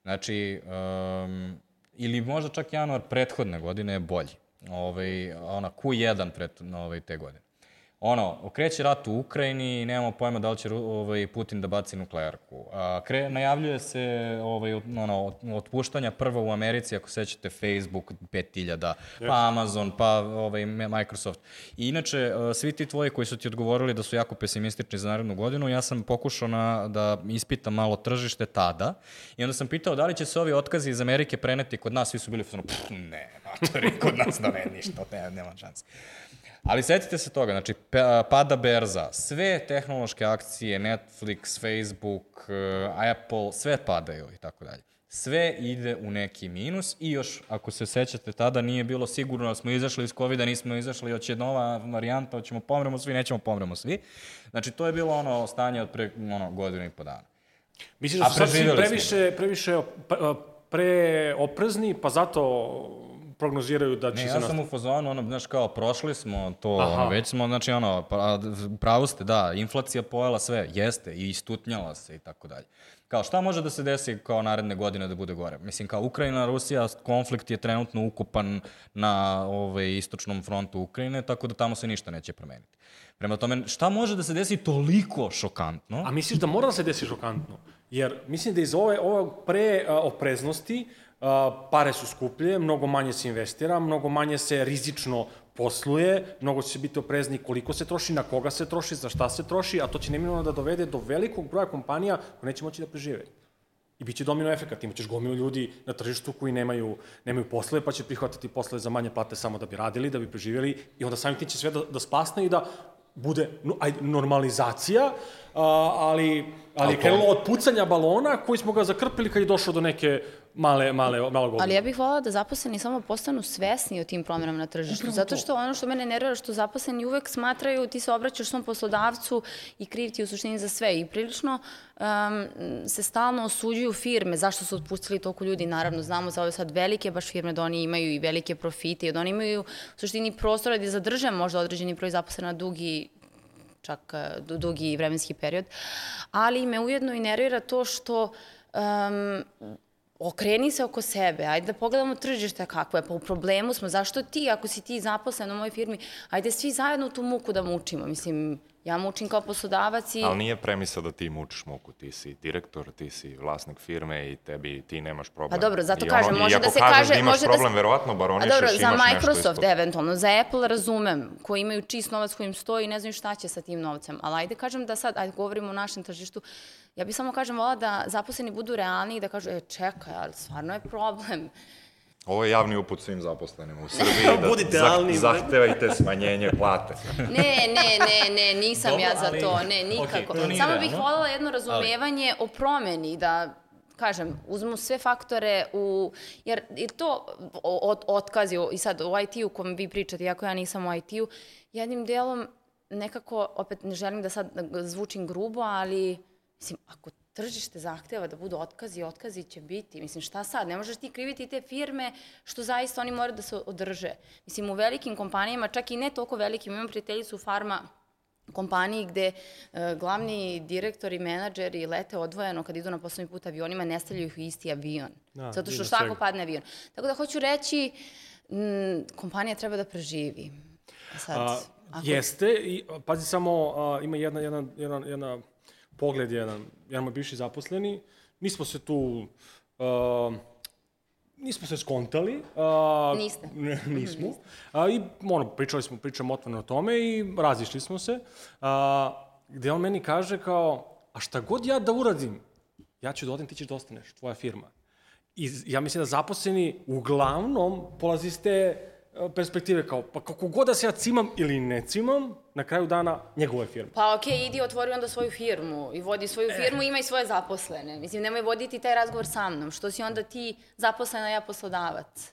Speaker 4: Znači, um, ili možda čak januar prethodne godine je bolji. Ovaj, ona Q1 pred, ovaj, te godine. Ono, okreće rat u Ukrajini i nemamo pojma da li će ovaj, Putin da baci nuklearku. A, kre, najavljuje se ovaj, ono, otpuštanja prvo u Americi, ako sećate Facebook 5000, pa Amazon, pa ovaj, Microsoft. I inače, a, svi ti tvoji koji su ti odgovorili da su jako pesimistični za narednu godinu, ja sam pokušao na, da ispitam malo tržište tada i onda sam pitao da li će se ovi otkazi iz Amerike preneti kod nas, svi su bili ono, ne, matori, kod nas da ne, ništa, ne, nema šanse. Ali setite se toga, znači pada berza, sve tehnološke akcije, Netflix, Facebook, eh, Apple, sve padaju i tako dalje. Sve ide u neki minus i još, ako se sećate, tada nije bilo sigurno da smo izašli iz COVID-a, nismo izašli, hoće nova varijanta, hoćemo pomremo svi, nećemo pomremo svi. Znači, to je bilo ono stanje od pre ono, godinu i po dana.
Speaker 1: Misliš da su sad svi previše, previše op- preoprezni, pa zato prognoziraju da će
Speaker 4: Ne,
Speaker 1: se...
Speaker 4: ja
Speaker 1: nas-
Speaker 4: sam u fazonu, ono, znaš, kao, prošli smo to,
Speaker 1: Aha.
Speaker 4: ono, već smo, znači, ono, pa, pravo ste, da, inflacija pojela sve, jeste, i istutnjala se i tako dalje. Kao, šta može da se desi kao naredne godine da bude gore? Mislim, kao Ukrajina, Rusija, konflikt je trenutno ukupan na ovaj, istočnom frontu Ukrajine, tako da tamo se ništa neće promeniti. Prema tome, šta može da se desi toliko šokantno?
Speaker 1: A misliš da mora da se desi šokantno? Jer mislim da iz ove, ove pre a, opreznosti pare su skuplje, mnogo manje se investira, mnogo manje se rizično posluje, mnogo će biti oprezni koliko se troši, na koga se troši, za šta se troši, a to će neminovno da dovede do velikog broja kompanija koje neće moći da prežive. I biće domino efekat, imaćeš gomilu ljudi na tržištu koji nemaju, nemaju posle, pa će prihvatiti posle za manje plate samo da bi radili, da bi preživjeli i onda samim tim će sve da, da spasne i da bude no, ajde, normalizacija, a, ali, ali je krenulo od pucanja balona koji smo ga zakrpili kad je došao do neke male, male, malog
Speaker 2: Ali ja bih voljela da zaposleni samo postanu svesni o tim promenama na tržištu. Zato što ono što mene nervira što zaposleni uvek smatraju ti se obraćaš svom poslodavcu i kriv ti u suštini za sve. I prilično um, se stalno osuđuju firme zašto su otpustili toliko ljudi. Naravno, znamo za ove sad velike baš firme da oni imaju i velike profite i da oni imaju u suštini prostora da zadrže možda određeni broj zaposlena na dugi čak du- dugi vremenski period, ali me ujedno i nervira to što um, okreni se oko sebe, ajde da pogledamo tržište kakvo je, pa u problemu smo, zašto ti, ako si ti zaposlen u mojoj firmi, ajde svi zajedno tu muku da mučimo, mislim, ja mučim kao poslodavac i...
Speaker 3: Ali nije premisa da ti mučiš muku, ti si direktor, ti si vlasnik firme i tebi, ti nemaš problem.
Speaker 2: Pa dobro, zato
Speaker 3: I
Speaker 2: kažem,
Speaker 3: i
Speaker 2: može da se kaže-
Speaker 3: da imaš
Speaker 2: može da se-
Speaker 3: problem, verovatno
Speaker 2: A
Speaker 3: baronišeš,
Speaker 2: dobro,
Speaker 3: imaš
Speaker 2: za Microsoft eventualno, za Apple razumem, koji imaju čist novac kojim stoji i ne znaju šta će sa tim novcem. Ali ajde kažem da sad, ajde govorimo o našem tržištu, ja bih samo kažem vola da zaposleni budu realni i da kažu, e, čekaj, ali stvarno je problem.
Speaker 3: Ovo je javni uput svim zaposlenima u Srbiji. da
Speaker 1: Budite
Speaker 3: zah-
Speaker 1: realni.
Speaker 3: Zahtevajte smanjenje plate.
Speaker 2: Ne, ne, ne, ne, nisam
Speaker 4: Dobro,
Speaker 2: ja za
Speaker 4: ali-
Speaker 2: to, ne, nikako.
Speaker 4: to nije
Speaker 2: Samo bih voljela jedno razumevanje o promeni, da kažem, uzmu sve faktore u, jer, jer to od, otkazi i sad u IT-u kom vi pričate, iako ja nisam u IT-u, jednim delom nekako, opet ne želim da sad zvučim grubo, ali mislim, ako tržište zahteva da budu otkazi, otkazi će biti. Mislim, šta sad? Ne možeš ti kriviti te firme što zaista oni moraju da se održe. Mislim, u velikim kompanijama, čak i ne toliko velikim, imam prijateljicu u farma kompaniji gde e, glavni direktori, menadžeri lete odvojeno kad idu na poslednji put avionima, ne stavljaju ih u isti avion.
Speaker 1: Da,
Speaker 2: zato što šta ako padne avion. Tako da hoću reći, m, kompanija treba da preživi. A Sad,
Speaker 1: A,
Speaker 2: ako-
Speaker 1: Jeste, i pazi samo, a, ima jedna, jedna, jedna, jedna pogled, jedan, jedan moj bivši zaposleni, nismo se tu, a, nismo se skontali. A,
Speaker 2: Niste.
Speaker 1: Ne, nismo. A, I ono, pričali smo, pričamo otvoreno o tome i razišli smo se. A, gde on meni kaže kao, a šta god ja da uradim, ja ću da odem, ti ćeš da ostaneš, tvoja firma. I ja mislim da zaposleni uglavnom polazi iz te perspektive kao, pa kako god da se ja cimam ili ne cimam, na kraju dana njegova je firma.
Speaker 2: Pa okej, okay, idi otvori onda svoju firmu i vodi svoju firmu, ima i svoje zaposlene. Mislim, nemoj voditi taj razgovor sa mnom. Što si onda ti zaposlena, ja poslodavac?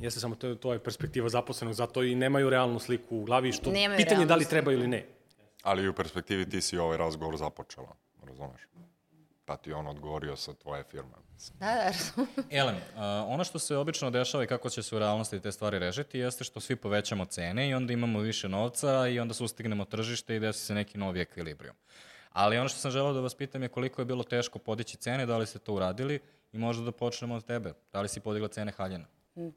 Speaker 1: Jeste samo to, to je perspektiva zaposlenog, zato i nemaju realnu sliku u glavi, što
Speaker 2: Nemaju
Speaker 1: pitanje je da li treba ili ne.
Speaker 3: Ali u perspektivi ti si ovaj razgovor započela, razumeš? Pa ti on odgovorio sa tvoje firme.
Speaker 2: Da, da.
Speaker 4: Elem, uh, ono što se obično dešava i kako će se u realnosti te stvari rešiti jeste što svi povećamo cene i onda imamo više novca i onda sustignemo tržište i desi se neki novi ekvilibrijum. Ali ono što sam želeo da vas pitam je koliko je bilo teško podići cene, da li ste to uradili i možda da počnemo od tebe. Da li si podigla cene haljena?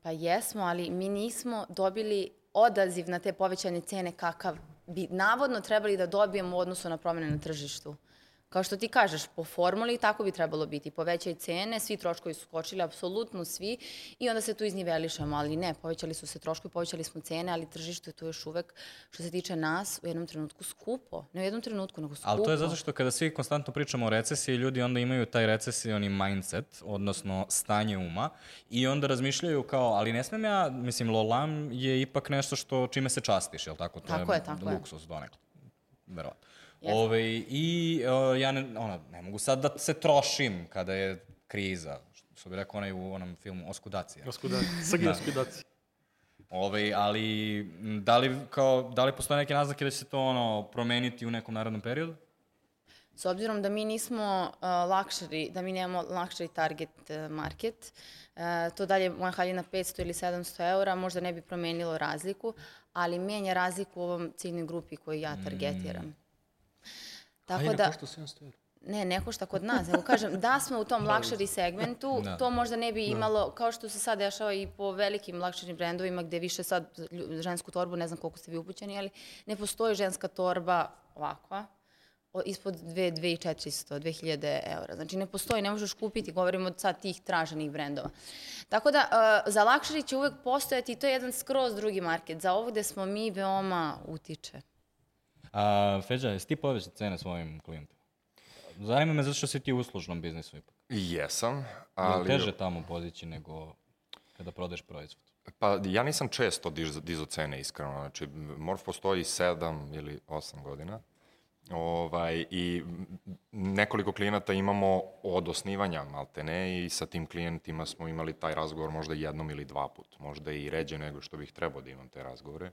Speaker 2: Pa jesmo, ali mi nismo dobili odaziv na te povećane cene kakav bi navodno trebali da dobijemo u odnosu na promene na tržištu. Kao što ti kažeš, po formuli tako bi trebalo biti. Povećaj cene, svi troškovi su skočili, apsolutno svi, i onda se tu iznivelišemo, ali ne, povećali su se troškovi, povećali smo cene, ali tržište je tu još uvek, što se tiče nas, u jednom trenutku skupo. Ne u jednom trenutku, nego skupo.
Speaker 4: Ali to je zato što kada svi konstantno pričamo o recesiji, ljudi onda imaju taj recesioni mindset, odnosno stanje uma, i onda razmišljaju kao, ali ne smem ja, mislim, lolam je ipak nešto što čime se častiš, je li tako? To
Speaker 2: Tako je, tako je.
Speaker 4: luksus donekle. Verovatno.
Speaker 2: Jeste.
Speaker 4: Ove, I uh, ja ne, ono, ne mogu sad da se trošim kada je kriza, što bi rekao onaj u onom filmu Oskudacija.
Speaker 1: Oskudaci, srgi
Speaker 4: Da.
Speaker 1: oskudaci.
Speaker 4: Ove, ali da li, kao, da li postoje neke naznake da će se to ono, promeniti u nekom narodnom periodu?
Speaker 2: S obzirom da mi nismo uh, luxury, da mi nemamo luxury target uh, market, uh, to dalje moja haljina 500 ili 700 eura možda ne bi promenilo razliku, ali menja razliku u ovom ciljnoj grupi koju ja targetiram. Tako da,
Speaker 1: košta 700 eura.
Speaker 2: ne, ne košta kod nas, nego kažem, da smo u tom luxury segmentu,
Speaker 4: Da.
Speaker 2: to možda ne bi imalo, kao što se sad dešava i po velikim luxury brendovima, gde više sad žensku torbu, ne znam koliko ste vi upućeni, ali ne postoji ženska torba ovakva, o- ispod 2, 2400, 2000 eura. Znači ne postoji, ne možeš kupiti, govorimo od sad tih traženih brendova. Tako da, uh, za luxury će uvek postojati, i to je jedan skroz drugi market. Za ovo gde smo mi veoma utiče.
Speaker 4: A, Feđa, jesi ti povećao cene svojim klijentima? Zanima me zato što si ti u uslužnom biznisu ipak.
Speaker 3: Jesam,
Speaker 4: Ali...
Speaker 3: ali...
Speaker 4: teže tamo podići nego kada prodeš proizvod.
Speaker 3: Pa ja nisam često diz, dizo cene, iskreno. Znači, Morf postoji sedam ili osam godina. Ovaj, I nekoliko klijenata imamo od osnivanja maltene i sa tim klijentima smo imali taj razgovor možda jednom ili dva put. Možda i ređe nego što bih trebao da imam te razgovore.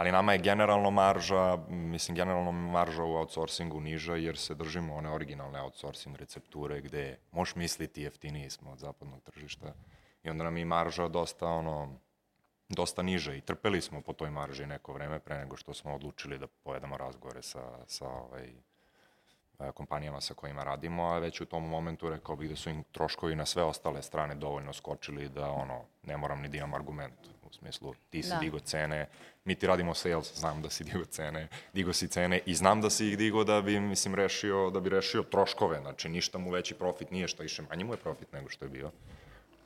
Speaker 3: Ali nama je generalno marža, mislim, generalno marža u outsourcingu niža jer se držimo one originalne outsourcing recepture gde možeš misliti jeftiniji smo od zapadnog tržišta. I onda nam i marža dosta ono, dosta niže i trpeli smo po toj marži neko vreme pre nego što smo odlučili da povedemo razgovore sa, sa ovaj, kompanijama sa kojima radimo, a već u tom momentu rekao bih da su im troškovi na sve ostale strane dovoljno skočili da ono, ne moram ni da imam argument. U smislu, ti si
Speaker 2: Da.
Speaker 3: digo cene, mi ti radimo sales, znam da si digo cene, digo si cene i znam da si ih digo da bi, mislim, rešio, da bi rešio troškove, znači ništa mu veći profit nije, šta više manji mu je profit nego što je bio.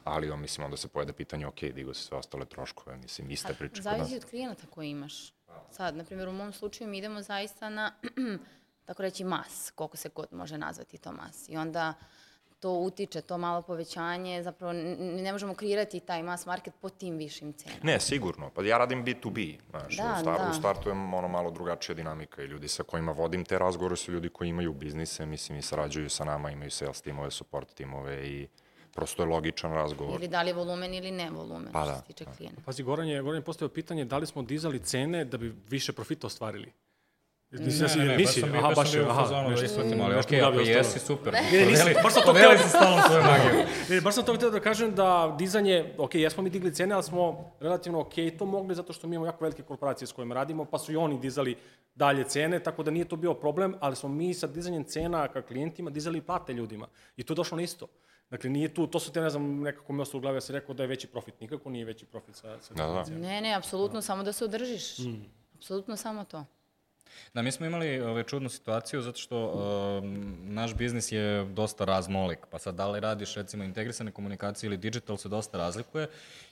Speaker 3: Ali, on, mislim, onda se pojede pitanje, ok, digo si sve ostale troškove, mislim, iste priče kod nas.
Speaker 2: Zavisi od klijenata koje imaš. Sad, na primjer, u mom slučaju mi idemo zaista na, tako reći, mas, koliko se god može nazvati to mas. I onda to utiče, to malo povećanje, zapravo ne možemo kreirati taj mass market po tim višim cenama.
Speaker 3: Ne, sigurno. Pa ja radim B2B, znaš,
Speaker 2: Da,
Speaker 3: u, star,
Speaker 2: da.
Speaker 3: u startu je ono malo drugačija dinamika i ljudi sa kojima vodim te razgovore su ljudi koji imaju biznise, mislim i sarađuju sa nama, imaju sales timove, support timove i prosto je logičan razgovor.
Speaker 2: Ili da li je volumen ili ne volumen,
Speaker 3: Pa
Speaker 2: što
Speaker 3: da,
Speaker 2: se tiče klijenta.
Speaker 1: Pazi, Goran je, Goran je postavio pitanje da li smo dizali cene da bi više profita ostvarili. Nisi,
Speaker 4: Ne, ne, ne, baš
Speaker 1: nisi,
Speaker 4: sam bio,
Speaker 1: aha,
Speaker 4: baš sam
Speaker 1: baš, aha,
Speaker 4: fazonu da
Speaker 1: nešto-
Speaker 4: ispratim, ali okej,
Speaker 1: mi
Speaker 4: ako jesi, super.
Speaker 1: Ne, nisam,
Speaker 4: Podeli-
Speaker 1: baš sam to hteo-
Speaker 4: si stalno svoju magiju.
Speaker 1: Ne, baš sam to htio da kažem da dizanje, ok, jesmo mi digli cene, ali smo relativno ok to mogli zato što mi imamo jako velike korporacije s kojima radimo, pa su i oni dizali dalje cene, tako da nije to bio problem, ali smo mi sa dizanjem cena ka klijentima dizali i plate ljudima. I to je došlo na isto. Dakle, nije tu, to su te, ne znam, nekako mi ostalo u glavi, ja sam rekao da je veći profit. Nikako nije veći profit sa, sa
Speaker 3: Da, da.
Speaker 2: Ne, ne, apsolutno samo da se održiš.
Speaker 1: Mm.
Speaker 2: Apsolutno samo to.
Speaker 4: Da, mi smo imali ovaj, čudnu situaciju zato što um, naš biznis je dosta razmolik, pa sad da li radiš recimo integrisane komunikacije ili digital se dosta razlikuje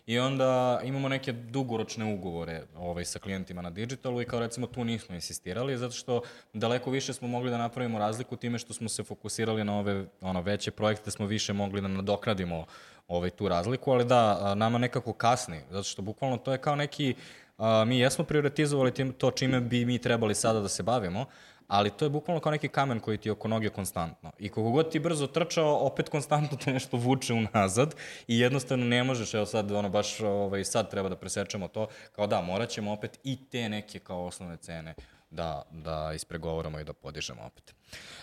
Speaker 4: i onda imamo neke dugoročne ugovore ovaj, sa klijentima na digitalu i kao recimo tu nismo insistirali zato što daleko više smo mogli da napravimo razliku time što smo se fokusirali na ove ono, veće projekte, smo više mogli da nadokradimo ovaj, tu razliku, ali da, nama nekako kasni, zato što bukvalno to je kao neki a, mi jesmo prioritizovali tim, to čime bi mi trebali sada da se bavimo, ali to je bukvalno kao neki kamen koji ti oko noge konstantno. I koliko god ti brzo trčao, opet konstantno te nešto vuče unazad i jednostavno ne možeš, evo sad, ono, baš ovaj, sad treba da presečemo to, kao da, morat ćemo opet i te neke kao osnovne cene da, da ispregovoramo i da podižemo opet.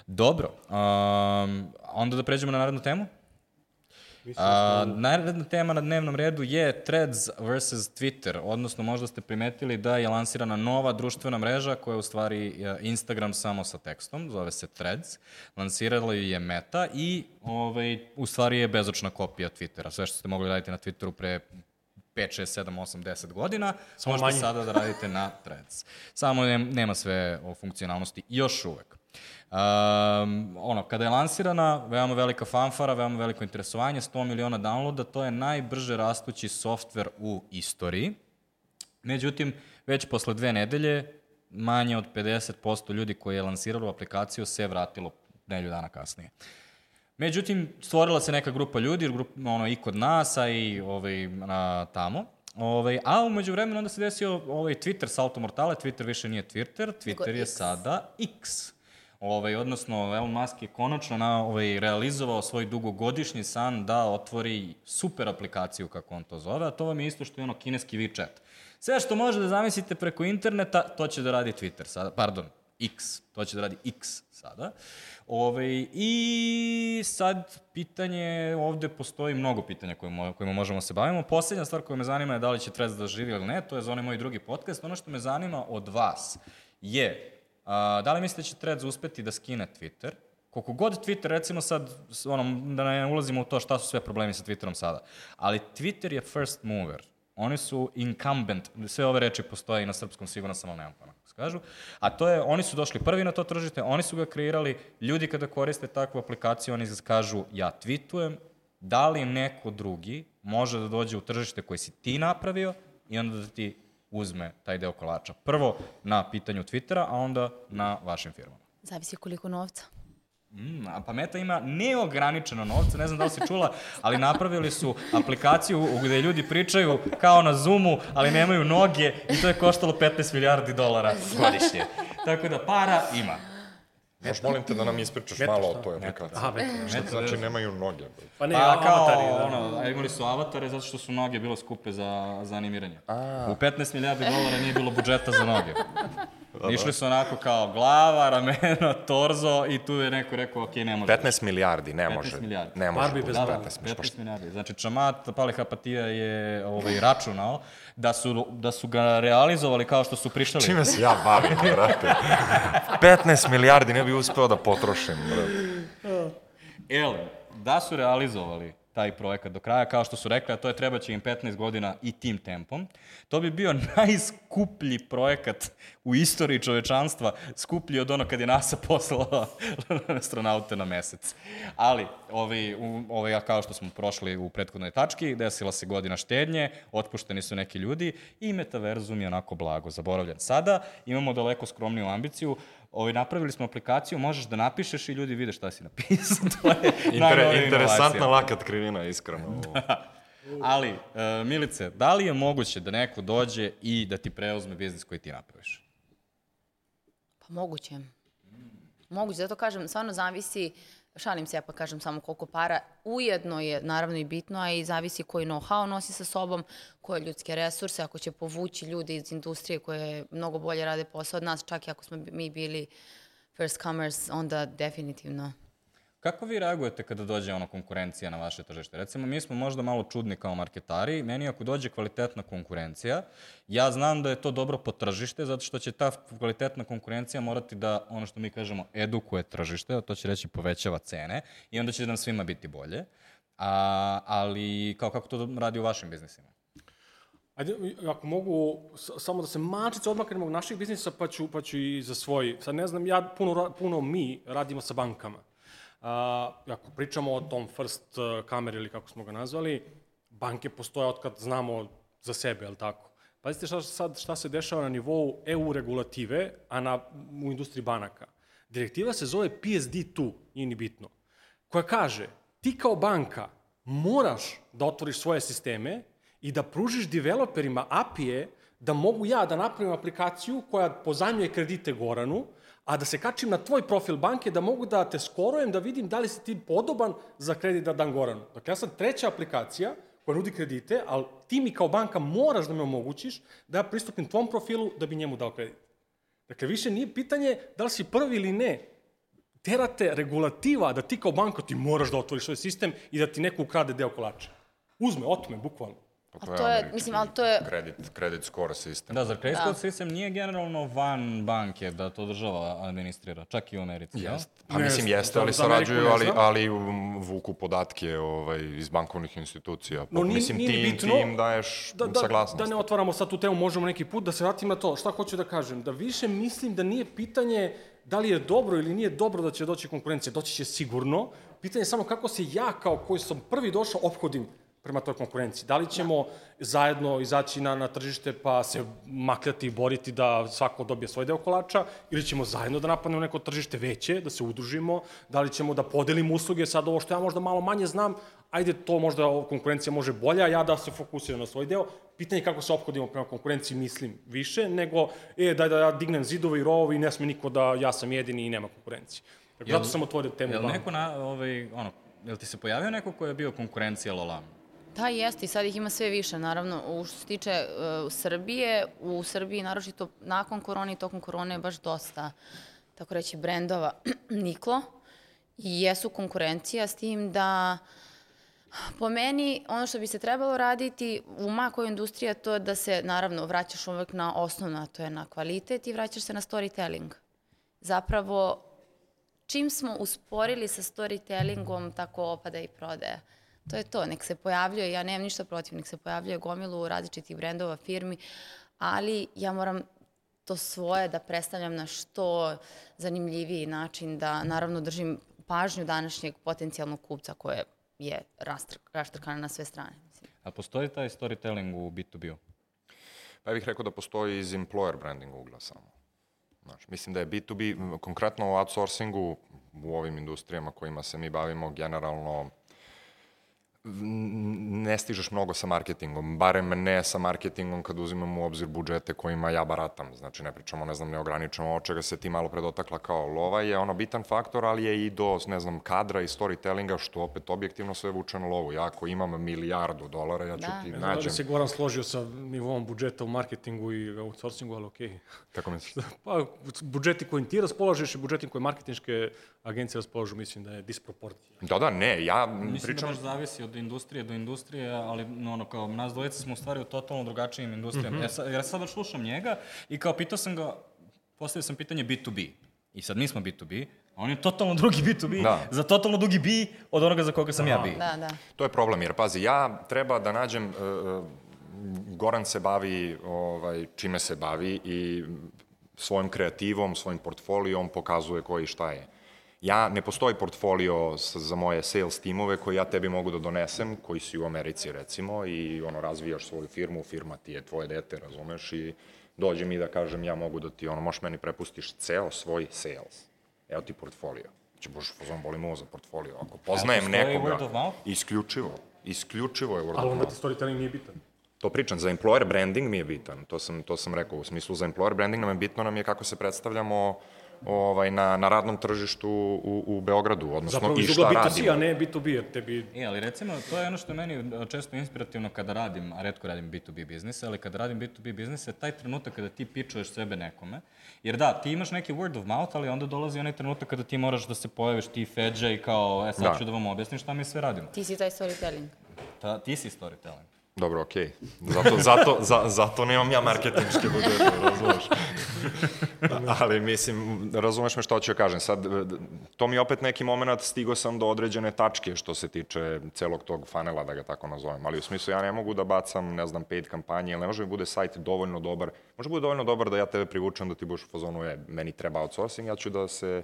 Speaker 4: Dobro, um, onda da pređemo na narednu temu? A, naredna tema na dnevnom redu je Threads versus Twitter, odnosno možda ste primetili da je lansirana nova društvena mreža koja je u stvari e, Instagram samo sa tekstom, zove se Threads. Lansirala ju je Meta i ovaj, u stvari je bezočna kopija Twittera. Sve što ste mogli raditi na Twitteru pre 5, 6, 7, 8, 10 godina, Samo možete manje. sada da radite na Threads. Samo nema sve o funkcionalnosti još uvek. Um, ono, kada je lansirana, veoma velika fanfara, veoma veliko interesovanje, 100 miliona downloada, to je najbrže rastući softver u istoriji. Međutim, već posle dve nedelje, manje od 50% ljudi koji je lansiralo aplikaciju se vratilo nedelju dana kasnije. Međutim, stvorila se neka grupa ljudi, grup, ono, i kod nas, a i ovaj, na, tamo. Ovaj, a umeđu vremenu onda se desio ovaj, Twitter salto mortale, Twitter više nije Twitter, Twitter je X. sada X. Ovaj, odnosno, Elon Musk je konačno na, ovaj, realizovao svoj dugogodišnji san da otvori super aplikaciju, kako on to zove, a to vam je isto što je ono kineski WeChat. Sve što može da zamislite preko interneta, to će da radi Twitter sada, pardon, X, to će da radi X sada. Ove, ovaj, I sad pitanje, ovde postoji mnogo pitanja kojima, kojima možemo se bavimo. Poslednja stvar koja me zanima je da li će Threads da živi ili ne, to je za onaj moj drugi podcast. Ono što me zanima od vas je A, da li mislite da će Threads uspeti da skine Twitter? Koliko god Twitter, recimo sad, ono, da ne ulazimo u to šta su sve problemi sa Twitterom sada, ali Twitter je first mover. Oni su incumbent, sve ove reči postoje i na srpskom, sigurno samo nemam pa kako se kažu, a to je, oni su došli prvi na to tržište, oni su ga kreirali, ljudi kada koriste takvu aplikaciju, oni kažu, ja tweetujem, da li neko drugi može da dođe u tržište koje si ti napravio i onda da ti uzme taj deo kolača. Prvo na pitanju Twittera, a onda na vašim firmama.
Speaker 2: Zavisi koliko novca.
Speaker 4: Mm, a pa Meta ima neograničeno novca, ne znam da li si čula, ali napravili su aplikaciju gde ljudi pričaju kao na Zoomu, ali nemaju noge i to je koštalo 15 milijardi dolara godišnje. Tako da para ima.
Speaker 3: Možeš, molim te da nam ispričaš Meta, malo o toj aplikaciji. Aha, Meta. Šta
Speaker 4: Meta,
Speaker 3: znači nemaju noge?
Speaker 4: Pa ne, pa, kao, avatari, da. Ono, imali su avatare zato što su noge bilo skupe za, za animiranje. A. U 15 milijardi dolara nije bilo budžeta za noge. Da, Išli su onako kao glava, rameno, torzo i tu je neko rekao, ok, ne može.
Speaker 3: 15 milijardi, ne 15 može. 15 milijardi. Ne može. Barbie bez
Speaker 4: da, 15, 15 milijardi. Znači, Čamat Palihapatija je ovaj, računao da su, da su ga realizovali kao što su prišali.
Speaker 3: Čime se ja bavim, brate? 15 milijardi ne bi uspeo da potrošim, brate.
Speaker 4: Ele, da su realizovali taj projekat do kraja, kao što su rekli, a to je treba će im 15 godina i tim tempom. To bi bio najskuplji projekat u istoriji čovečanstva, skuplji od ono kad je NASA poslala astronaute na mesec. Ali, ovi, ovi, kao što smo prošli u prethodnoj tački, desila se godina štednje, otpušteni su neki ljudi i metaverzum je onako blago zaboravljen. Sada imamo daleko skromniju ambiciju, Ovaj, napravili smo aplikaciju, možeš da napišeš i ljudi vide šta si napisao. to je
Speaker 3: Inter, interesantna lakat krivina, iskreno. da.
Speaker 4: Ali, uh, Milice, da li je moguće da neko dođe i da ti preuzme biznis koji ti napraviš?
Speaker 2: Pa moguće. Moguće, zato kažem, stvarno zavisi šalim se ja pa kažem samo koliko para, ujedno je naravno i bitno, a i zavisi koji know-how nosi sa sobom, koje ljudske resurse, ako će povući ljude iz industrije koje mnogo bolje rade posao od nas, čak i ako smo mi bili first comers, onda definitivno
Speaker 4: Kako vi reagujete kada dođe ono konkurencija na vaše tržište? Recimo, mi smo možda malo čudni kao marketari. Meni ako dođe kvalitetna konkurencija, ja znam da je to dobro po tržište, zato što će ta kvalitetna konkurencija morati da, ono što mi kažemo, edukuje tržište, a to će reći povećava cene i onda će nam svima biti bolje. A, ali kao kako to radi u vašim biznisima?
Speaker 1: Ajde, ako mogu, samo da se mačice odmaknemo od naših biznisa, pa ću, pa ću i za svoj. Sad ne znam, ja puno, puno mi radimo sa bankama. A, ako pričamo o tom first uh, kamer ili kako smo ga nazvali, banke postoje od kad znamo za sebe, je li tako? Pazite šta, sad, šta se dešava na nivou EU regulative, a na, u industriji banaka. Direktiva se zove PSD2, nije ni bitno, koja kaže, ti kao banka moraš da otvoriš svoje sisteme i da pružiš developerima API-e da mogu ja da napravim aplikaciju koja pozajmljuje kredite Goranu, a da se kačim na tvoj profil banke, da mogu da te skorujem, da vidim da li si ti podoban za kredit da dam Goranu. Dakle, ja sam treća aplikacija koja nudi kredite, ali ti mi kao banka moraš da me omogućiš da ja pristupim tvom profilu da bi njemu dao kredit. Dakle, više nije pitanje da li si prvi ili ne. Terate regulativa da ti kao banka ti moraš da otvoriš svoj sistem i da ti neko ukrade deo kolača. Uzme, otme, bukvalno.
Speaker 3: Pa
Speaker 2: A to je,
Speaker 3: američki
Speaker 2: mislim, ali to je-
Speaker 3: Kredit, kredit score sistem.
Speaker 4: Da, zar credit score sistem nije generalno van banke da to država administrira, čak i u Americi, jel?
Speaker 3: Jest. Pa
Speaker 1: Ne
Speaker 3: mislim jeste, ali sarađuju, ali, ali vuku podatke ovaj, iz bankovnih institucija. Pa,
Speaker 1: No, nije-
Speaker 3: mislim,
Speaker 1: nije ni
Speaker 3: ti, im-
Speaker 1: bitno
Speaker 3: ti im daješ
Speaker 1: da, da,
Speaker 3: saglasnost.
Speaker 1: da ne otvaramo sad tu temu, možemo neki put da se vratim na to. Šta hoću da kažem? Da više mislim da nije pitanje da li je dobro ili nije dobro da će doći konkurencija. Doći će sigurno. Pitanje je samo kako se ja, kao koji sam prvi došao, ophodim prema toj konkurenciji. Da li ćemo zajedno izaći na, na tržište pa se makljati i boriti da svako dobije svoj deo kolača ili ćemo zajedno da napadnemo neko tržište veće, da se udružimo, da li ćemo da podelimo usluge, sad ovo što ja možda malo manje znam, ajde to možda ovo konkurencija može bolja, ja da se fokusiram na svoj deo. Pitanje je kako se ophodimo prema konkurenciji, mislim, više, nego, e, daj da ja dignem zidove i rovovi i ne sme niko da ja sam jedini i nema konkurencije. Dakle, zato sam otvorio temu
Speaker 4: Jel neko na, ovaj, ono, jel ti se pojavio neko ko je bio konkurencija Lolamu?
Speaker 2: Da, jeste i sad ih ima sve više, naravno, u što se tiče uh, Srbije, u Srbiji naročito nakon korone i tokom korone je baš dosta, tako reći, brendova niklo i jesu konkurencija s tim da po meni ono što bi se trebalo raditi u makoj industriji to je da se naravno vraćaš uvek na osnovno, a to je na kvalitet i vraćaš se na storytelling. Zapravo, čim smo usporili sa storytellingom, tako opada i prodaja. To je to, nek se pojavljuje, ja nemam ništa protiv, nek se pojavljuje gomilu različitih brendova, firmi, ali ja moram to svoje da predstavljam na što zanimljiviji način, da naravno držim pažnju današnjeg potencijalnog kupca koje je rastr, raštrkana na sve strane. Mislim.
Speaker 4: A postoji taj storytelling u B2B-u?
Speaker 3: Pa ja bih rekao da postoji iz employer branding ugla samo. Znaš, mislim da je B2B, m, konkretno u outsourcingu, u ovim industrijama kojima se mi bavimo, generalno ne stižeš mnogo sa marketingom, barem ne sa marketingom kad uzimamo u obzir budžete kojima ja baratam. Znači, ne pričamo, ne znam, neograničeno od čega se ti malo predotakla kao lova je ono bitan faktor, ali je i do, ne znam, kadra i storytellinga, što opet objektivno sve vuče na lovu. Ja ako imam milijardu dolara, ja ću
Speaker 2: Da.
Speaker 3: ti
Speaker 1: Ne znam da li
Speaker 3: nađem...
Speaker 1: se Goran složio sa nivom budžeta u marketingu i outsourcingu, ali okej.
Speaker 3: Kako misliš?
Speaker 1: Pa, budžeti kojim ti raspolažeš i budžeti koje marketinške agencije raspolažu, mislim da je disproporcija.
Speaker 3: Da, da, ne, ja
Speaker 4: Mislim
Speaker 3: pričam...
Speaker 4: da baš zavisi od industrije do industrije, ali no, ono, kao nas dvojica smo u stvari u totalno drugačijim industrijama. Mm -hmm. ja, sa, ja sad baš slušam njega i kao pitao sam ga, postavio sam pitanje B2B. I sad mi smo B2B, a on je totalno drugi B2B,
Speaker 3: Da.
Speaker 4: za totalno drugi B od onoga za koga sam ja B.
Speaker 2: Da, da.
Speaker 3: To je problem, jer pazi, ja treba da nađem, uh, Goran se bavi ovaj, čime se bavi i svojom kreativom, svojim portfolijom pokazuje koji šta je. Ja, ne postoji portfolio za moje sales timove koji ja tebi mogu da donesem, koji si u Americi recimo i ono razvijaš svoju firmu, firma ti je tvoje dete, razumeš, i dođe mi da kažem ja mogu da ti, ono, možeš meni prepustiš ceo svoj sales. Evo ti portfolio. Znači, bože, fazon boli mu za portfolio. Ako poznajem
Speaker 4: postoji
Speaker 3: nekoga, isključivo, isključivo je word
Speaker 1: Ali
Speaker 3: of
Speaker 1: onda
Speaker 3: mouth.
Speaker 1: ti storytelling nije bitan.
Speaker 3: To pričam, za employer branding mi je bitan, to sam, to sam rekao, u smislu za employer branding nam je bitno nam je kako se predstavljamo ovaj, na, na radnom tržištu u, u Beogradu, odnosno
Speaker 1: Zapravo
Speaker 3: i
Speaker 1: iz
Speaker 3: šta
Speaker 1: ugla B2C,
Speaker 3: radimo.
Speaker 1: a ne B2B, jer tebi...
Speaker 4: E, ali recimo, to je ono što je meni a, često inspirativno kada radim, a redko radim B2B biznise, ali kada radim B2B biznise, taj trenutak kada ti pičuješ sebe nekome, jer da, ti imaš neki word of mouth, ali onda dolazi onaj trenutak kada ti moraš da se pojaviš ti feđa i kao, e sad
Speaker 3: Da.
Speaker 4: ću da vam objasnim šta mi sve radimo.
Speaker 2: Ti si taj storytelling.
Speaker 4: Ta, ti si storytelling.
Speaker 3: Dobro, okej. Zato, zato, za, zato nemam ja marketinške budžete, razumeš? Ali mislim, razumeš me što hoću ja kažem. Sad, to mi je opet neki moment, stigo sam do određene tačke što se tiče celog tog fanela, da ga tako nazovem. Ali u smislu, ja ne mogu da bacam, ne znam, paid kampanje, ili ne može mi bude sajt dovoljno dobar. Može bude dovoljno dobar da ja tebe privučem, da ti budeš u fazonu, je, meni treba outsourcing, ja ću da se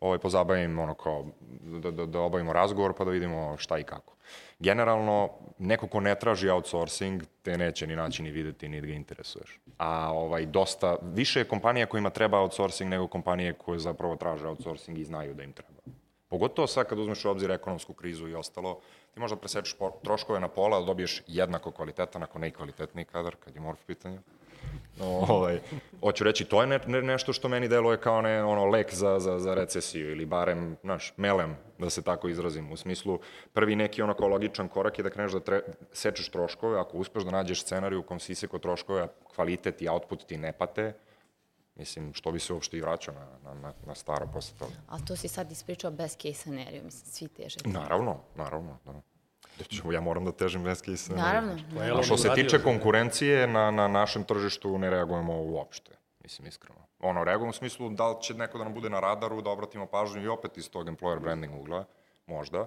Speaker 3: ovaj, pozabavim, ono kao, da, da, da obavimo razgovor pa da vidimo šta i kako. Generalno, neko ko ne traži outsourcing, te neće ni naći ni videti, ni da ga interesuješ. A ovaj, dosta, više je kompanija kojima treba outsourcing nego kompanije koje zapravo traže outsourcing i znaju da im treba. Pogotovo sad kad uzmeš u obzir ekonomsku krizu i ostalo, ti možda presečeš troškove na pola, ali dobiješ jednako kvalitetan, ako ne i kvalitetniji kadar, kad je morf pitanje. ovaj, hoću reći, to je ne, ne, nešto što meni deluje kao ne, ono, lek za, za, za recesiju ili barem, znaš, melem, da se tako izrazim. U smislu, prvi neki onako logičan korak je da kreneš da tre, sečeš troškove, ako uspeš da nađeš scenariju u kom si seko troškove, kvalitet i output ti ne pate, Mislim, što bi se uopšte i vraćao na, na, na staro posle toga.
Speaker 2: Ali to si sad ispričao best case scenario, mislim, svi teže.
Speaker 3: Naravno, naravno, da. Znači, ja moram da težim best case
Speaker 2: Naravno.
Speaker 3: A što se tiče konkurencije, na, na našem tržištu ne reagujemo uopšte, mislim iskreno. Ono, reagujemo u smislu da li će neko da nam bude na radaru, da obratimo pažnju i opet iz tog employer branding ugla, možda,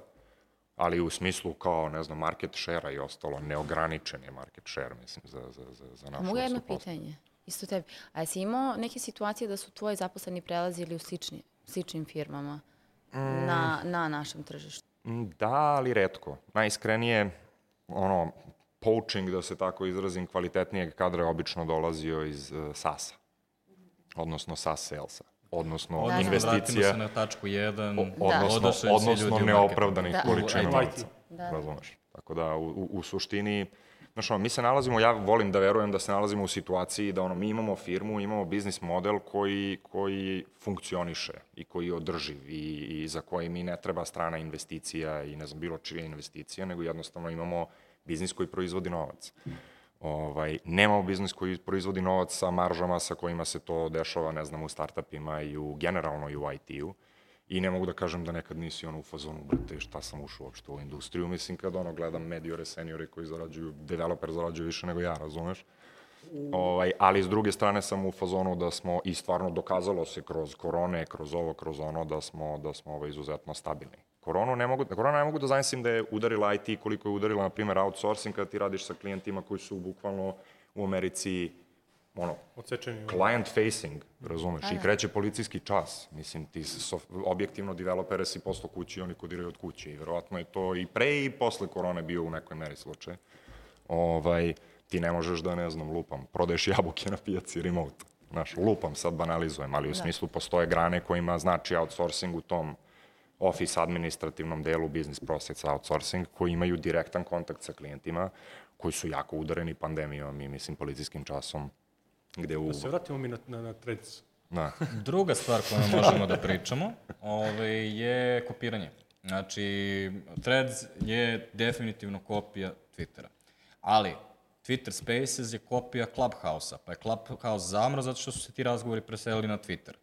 Speaker 3: ali u smislu kao, ne znam, market share-a i ostalo, neograničen je market share, mislim, za, za, za, za našu
Speaker 2: Mogu jedno pitanje, isto tebi. A jesi imao neke situacije da su tvoji zaposleni prelazili u slični, sličnim firmama mm. na, na našem tržištu?
Speaker 3: Da, ali redko. Najiskrenije, ono, poaching, da se tako izrazim, kvalitetnijeg kadra je obično dolazio iz uh, SAS-a, odnosno SAS salesa odnosno
Speaker 4: da,
Speaker 3: investicija.
Speaker 4: Vratimo se na tačku 1,
Speaker 3: o, odnosno,
Speaker 4: da.
Speaker 3: odnosno neopravdanih da. količina novca.
Speaker 2: Da.
Speaker 3: Razumeš? Tako da, u, u, u suštini, Znaš, ono, mi se nalazimo, ja volim da verujem da se nalazimo u situaciji da ono, mi imamo firmu, imamo biznis model koji, koji funkcioniše i koji je održiv i, i za koji mi ne treba strana investicija i ne znam, bilo čija investicija, nego jednostavno imamo biznis koji proizvodi novac. Ovaj, nemamo biznis koji proizvodi novac sa maržama sa kojima se to dešava, ne znam, u startupima i u generalno i u IT-u. I ne mogu da kažem da nekad nisi ono u fazonu, brate, šta sam ušao uopšte u industriju. Mislim, kad ono gledam mediore, seniore koji zarađuju, developer zarađuju više nego ja, razumeš? Ovaj, ali s druge strane sam u fazonu da smo i stvarno dokazalo se kroz korone, kroz ovo, kroz ono, da smo, da smo ovaj, izuzetno stabilni. Koronu ne mogu, korona ne mogu da zamislim da je udarila IT koliko je udarila, na primjer, outsourcing kada ti radiš sa klijentima koji su bukvalno u Americi ono,
Speaker 1: Odsečeni.
Speaker 3: client facing, razumeš, i kreće policijski čas. Mislim, ti sof, objektivno developere si posto kući, oni kodiraju od kuće i verovatno je to i pre i posle korone bio u nekoj meri slučaj. Ovaj, ti ne možeš da, ne znam, lupam, prodaješ jabuke na pijaci remote. Znaš, lupam, sad banalizujem, ali u da. smislu postoje grane kojima znači outsourcing u tom office administrativnom delu business process outsourcing, koji imaju direktan kontakt sa klijentima, koji su jako udareni pandemijom i, mislim, policijskim časom Gde u...
Speaker 1: Da se vratimo mi na, na, na Threads.
Speaker 3: Da.
Speaker 4: Druga stvar koju možemo da pričamo ovaj, je kopiranje. Znači, Threads je definitivno kopija Twittera. Ali, Twitter Spaces je kopija Clubhouse-a, pa je Clubhouse zamro zato što su se ti razgovori preselili na Twitter.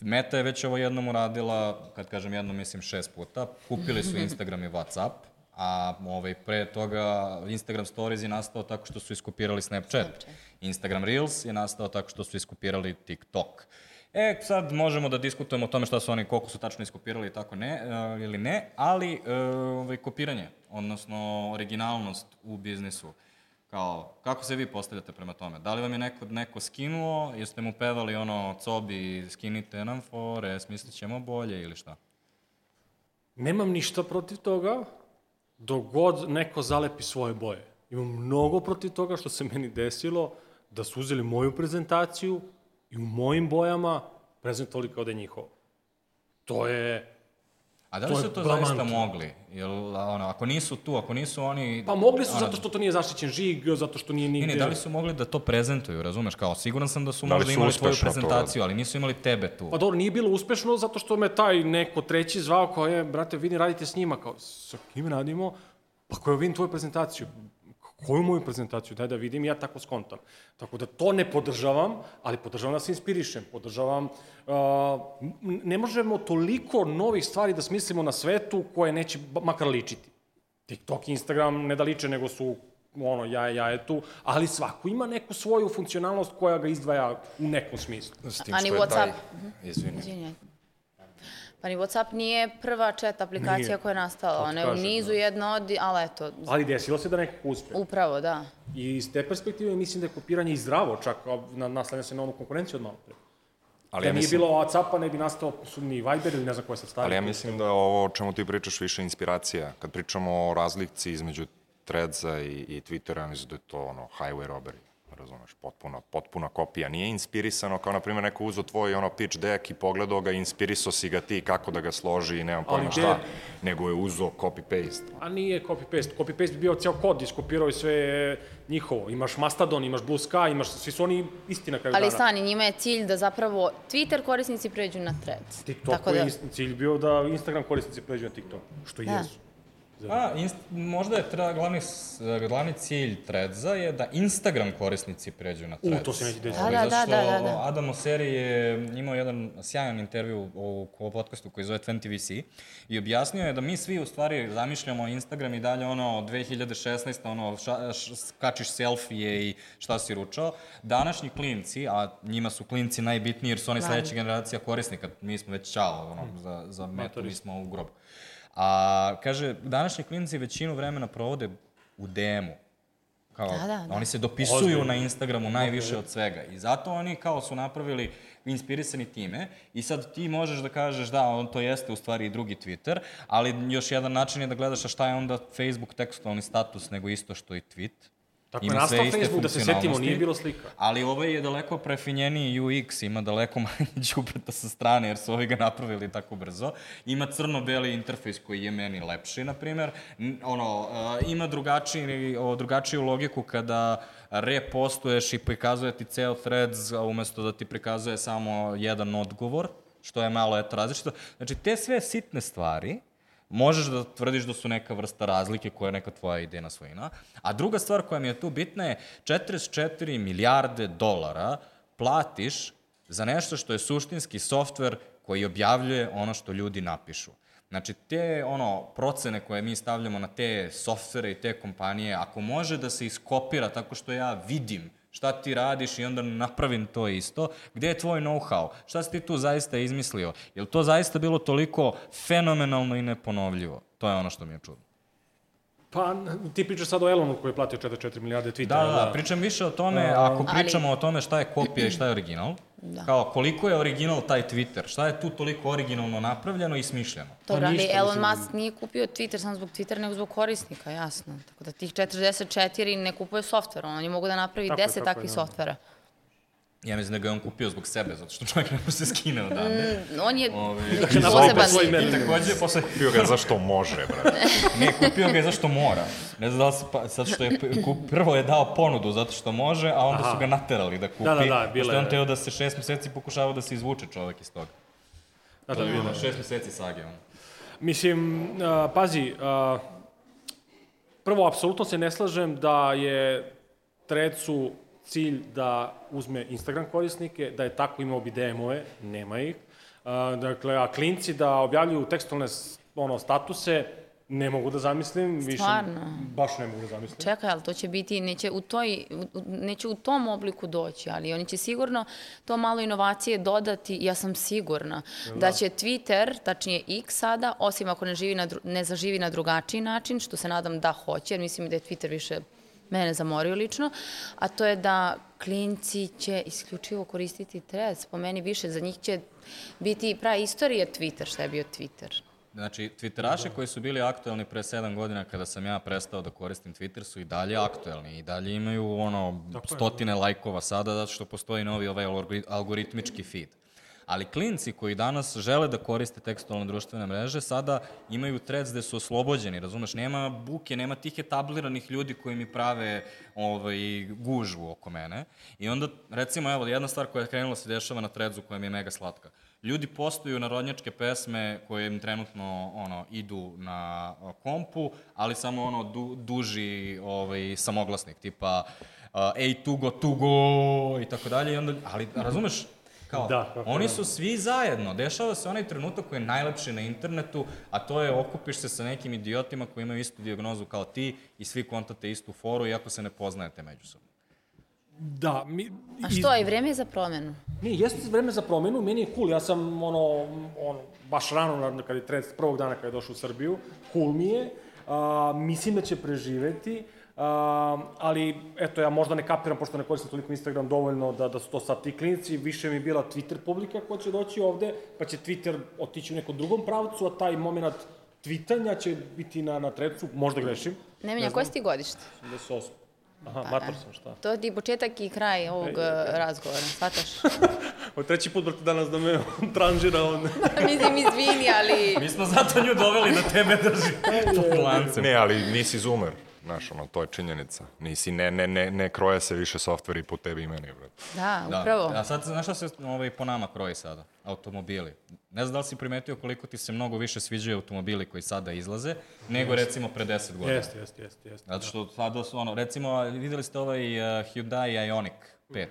Speaker 4: Meta je već ovo jednom uradila, kad kažem jednom, mislim šest puta. Kupili su Instagram i Whatsapp, a ovaj, pre toga Instagram Stories je nastao tako što su iskopirali Snapchat. Snapchat. Instagram Reels je nastao tako što su iskopirali TikTok. E, sad možemo da diskutujemo o tome šta su oni, koliko su tačno iskopirali i tako ne, uh, ili ne, ali uh, ovaj, kopiranje, odnosno originalnost u biznisu, kao, kako se vi postavljate prema tome? Da li vam je neko, neko skinuo, jeste mu pevali ono, cobi, skinite nam fore, smislit ćemo bolje ili šta?
Speaker 1: Nemam ništa protiv toga, dok god neko zalepi svoje boje. Imam mnogo protiv toga što se meni desilo da su uzeli moju prezentaciju i u mojim bojama prezentovali kao da je njihovo. To je
Speaker 4: A da li to su to zaista mogli? Jel, ono, ako nisu tu, ako nisu oni...
Speaker 1: Pa mogli su ono, zato što to nije zaštićen žig, zato što nije nigde...
Speaker 4: Ne, ne, da li su mogli da to prezentuju, razumeš? Kao, siguran sam da su da možda su imali tvoju prezentaciju, ali nisu imali tebe tu.
Speaker 1: Pa dobro, nije bilo uspešno zato što me taj neko treći zvao kao je, brate, vidi, radite s njima, kao, sa kim radimo? Pa ko je vidim tvoju prezentaciju? Koju moju prezentaciju, daj da vidim, ja tako skontam. Tako da to ne podržavam, ali podržavam da se inspirišem, podržavam, uh, ne možemo toliko novih stvari da smislimo na svetu koje neće makar ličiti. TikTok i Instagram ne da liče, nego su ono, jaje, jajetu, ali svako ima neku svoju funkcionalnost koja ga izdvaja u nekom smislu.
Speaker 3: S tim
Speaker 2: A
Speaker 3: što
Speaker 2: ni
Speaker 3: je
Speaker 2: Whatsapp?
Speaker 3: taj... Izvini.
Speaker 2: Pa ni Whatsapp nije prva chat aplikacija
Speaker 1: Nije.
Speaker 2: koja je nastala.
Speaker 1: Ti
Speaker 2: Ona je u nizu
Speaker 1: da.
Speaker 2: jedna od, ali eto,
Speaker 1: Ali desilo se da nekako uspe.
Speaker 2: upravo, da.
Speaker 1: I iz te perspektive mislim da je kopiranje i zdravo, čak na, naslanja se na onu konkurenciju od malo pre.
Speaker 3: Ali
Speaker 1: Da
Speaker 3: ja
Speaker 1: nije
Speaker 3: mislim,
Speaker 1: bilo Whatsappa, ne bi nastao ni Viber ili ne znam ko je sad stavio.
Speaker 3: ali ja mislim da je ovo o čemu ti pričaš više inspiracija. Kad pričamo o razlici između Threadsa i, i Twittera, mislim da je to ono highway robbery razumeš, potpuna, potpuna kopija. Nije inspirisano kao, na primjer, neko uzo tvoj ono pitch deck i pogledao ga, inspirisao si ga ti kako da ga složi i nemam
Speaker 1: Ali
Speaker 3: pojma šta, nego je uzo copy-paste.
Speaker 1: A nije copy-paste. Copy-paste bi bio ceo kod, iskopirao i sve njihovo. Imaš Mastodon, imaš Blue Sky, imaš, svi su oni isti na kraju
Speaker 2: Ali
Speaker 1: dana.
Speaker 2: stani, njima je cilj da zapravo Twitter korisnici pređu na Threads.
Speaker 1: TikTok
Speaker 2: Tako
Speaker 1: da...
Speaker 2: da,
Speaker 1: je ist- cilj bio da Instagram korisnici pređu na TikTok, što i
Speaker 2: Da.
Speaker 1: jesu.
Speaker 4: A, inst, možda je tra, glavni, glavni cilj Threadsa je da Instagram korisnici pređu na Threads.
Speaker 1: to se neće desiti.
Speaker 2: Da, da, da, da, da.
Speaker 4: Adam Oseri je imao jedan sjajan intervju u, u podcastu koji zove 20VC i objasnio je da mi svi u stvari zamišljamo Instagram i dalje ono 2016. ono ša, š, skačiš selfije i šta si ručao. Današnji klinci, a njima su klinci najbitniji jer su oni sledeća generacija korisnika, mi smo već čao ono, za, za metu, mi smo u grobu. A, kaže, današnji klinci većinu vremena provode u DM-u. Kao,
Speaker 2: Da, da, da.
Speaker 4: Oni se dopisuju
Speaker 1: Ozbiljno.
Speaker 4: na Instagramu najviše od svega. I zato oni kao su napravili inspirisani time i sad ti možeš da kažeš da, on to jeste u stvari i drugi Twitter, ali još jedan način je da gledaš a šta je onda Facebook tekstualni status nego isto što i tweet.
Speaker 1: Tako je nastao Facebook, da se setimo, nije bilo slika.
Speaker 4: Ali ovaj je daleko prefinjeniji UX, ima daleko manje đubreta sa strane, jer su ovi ga napravili tako brzo. Ima crno-beli interfejs koji je meni lepši, na primjer. N- Ono, uh, ima drugačiji, o, drugačiju logiku kada repostuješ i prikazuje ti ceo threads, a umesto da ti prikazuje samo jedan odgovor, što je malo eto različito. Znači, te sve sitne stvari možeš da tvrdiš da su neka vrsta razlike koja je neka tvoja idejna svojina. A druga stvar koja mi je tu bitna je 44 milijarde dolara platiš za nešto što je suštinski softver koji objavljuje ono što ljudi napišu. Znači, te ono, procene koje mi stavljamo na te softvere i te kompanije, ako može da se iskopira tako što ja vidim šta ti radiš i onda napravim to isto, gde je tvoj know-how? Šta si ti tu zaista izmislio? Je li to zaista bilo toliko fenomenalno i neponovljivo? To je ono što mi je čudno.
Speaker 1: Pa, ti pričaš sad o Elonu koji je platio 44 milijarde Twittera.
Speaker 4: Da, da, da, pričam više o tome, ako
Speaker 2: Ali-
Speaker 4: pričamo o tome šta je kopija i šta je original,
Speaker 2: Da.
Speaker 4: kao koliko je original taj Twitter, šta je tu toliko originalno napravljeno i smišljeno.
Speaker 2: Dobro,
Speaker 1: Pa
Speaker 2: ali
Speaker 1: ništa,
Speaker 2: Elon
Speaker 1: mislim-
Speaker 2: Musk nije kupio Twitter samo zbog Twittera, nego zbog korisnika, jasno. Tako da tih 44 ne kupuje softver, on je mogu da napravi
Speaker 1: Tako je,
Speaker 2: 10
Speaker 1: tako je,
Speaker 2: takvih
Speaker 1: da.
Speaker 2: softvera.
Speaker 4: Ja mislim da ga je on kupio zbog sebe, zato što čovjek ne može se skine odande.
Speaker 2: Mm, On je
Speaker 4: Ovi,
Speaker 2: neki
Speaker 1: na
Speaker 2: poseban...
Speaker 1: svoj
Speaker 4: I
Speaker 1: meni.
Speaker 4: takođe, posle,
Speaker 3: Kupio ga zašto može, brate.
Speaker 4: ne, kupio ga je zašto mora. Ne znam da li se, pa, sad što je, kup, prvo je dao ponudu zato što može, a onda
Speaker 1: Aha.
Speaker 4: su ga naterali da kupi.
Speaker 1: Da, da, da, bila
Speaker 4: Pošto je on teo da se šest meseci pokušava da se izvuče čovek iz toga.
Speaker 1: Da, da,
Speaker 4: Bilo je šest meseci sage, ono.
Speaker 1: Mislim, uh, pazi, uh, prvo, apsolutno se ne slažem da je Trecu cilj da uzme Instagram korisnike, da je tako imao bi DM-ove, nema ih. Uh, dakle, a klinci da objavljuju tekstualne ono, statuse, ne mogu da zamislim.
Speaker 2: Stvarno?
Speaker 1: Više, baš ne mogu da zamislim.
Speaker 2: Čekaj, ali to će biti, neće u, toj, u- neće u tom obliku doći, ali oni će sigurno to malo inovacije dodati, ja sam sigurna, da će Twitter, tačnije X sada, osim ako ne, živi na, ne zaživi na drugačiji način, što se nadam da hoće, jer mislim da je Twitter više mene zamorio lično, a to je da klinci će isključivo koristiti Threads, po meni više, za njih će biti prava istorija Twitter, šta je bio Twitter.
Speaker 4: Znači, Twitteraši koji su bili aktuelni pre 7 godina kada sam ja prestao da koristim Twitter su i dalje aktuelni i dalje imaju ono stotine lajkova sada zato što postoji novi ovaj algori- algoritmički feed. Ali klinci koji danas žele da koriste tekstualne društvene mreže sada imaju threads gde su oslobođeni, razumeš? Nema buke, nema tih etabliranih ljudi koji mi prave ovaj, gužvu oko mene. I onda, recimo, evo, jedna stvar koja je krenula se dešava na threadsu koja mi je mega slatka. Ljudi postuju narodnjačke pesme koje im trenutno ono idu na kompu, ali samo ono du, duži ovaj samoglasnik tipa uh, ej tugo tugo i tako dalje i onda ali razumeš Kao,
Speaker 1: Da, kako
Speaker 4: oni
Speaker 1: ne.
Speaker 4: su svi zajedno. Dešava se onaj trenutak koji je najlepši na internetu, a to je okupiš se sa nekim idiotima koji imaju istu dijagnozu kao ti i svi kontate istu foru, iako se ne poznajete međusobno.
Speaker 1: Da, mi,
Speaker 2: A što, i vreme je za promenu?
Speaker 1: Nije, jeste vreme za promenu, meni je cool, ja sam ono, ono baš rano, na- kad je trend, prvog dana kad je došao u Srbiju, cool mi je, a, mislim da će preživeti, a, ali eto, ja možda ne kapiram, pošto ne koristim toliko Instagram dovoljno da, da su to sad ti klinici, više mi je bila Twitter publika koja će doći ovde, pa će Twitter otići u nekom drugom pravcu, a taj moment tweetanja će biti na, na trecu, možda grešim,
Speaker 2: Nemanja, koje si ti godište?
Speaker 1: 88. Aha, mator sam, šta?
Speaker 2: To ti je početak i kraj ovog
Speaker 1: Ej,
Speaker 2: uh, razgovora, shvataš?
Speaker 1: Ovo je treći put, brate, danas da me on tranžira on.
Speaker 2: Mislim, izvini, ali...
Speaker 4: Mi smo zato nju doveli da tebe drži pod lancem.
Speaker 3: Ne, ali nisi zoomer. Znaš, ono, to je činjenica. Nisi, ne, ne, ne, ne kroje se više softveri po tebi i meni, brate.
Speaker 2: Da,
Speaker 4: Da.
Speaker 2: upravo.
Speaker 4: A sad, znaš šta se ovaj, po nama kroji sada? Automobili. Ne znam da li si primetio koliko ti se mnogo više sviđaju automobili koji sada izlaze, nego recimo pre 10 godina.
Speaker 1: Jeste, jeste, jeste, jeste.
Speaker 4: Zato što sada su ono, recimo, videli ste ovaj uh, Hyundai Ioniq 5.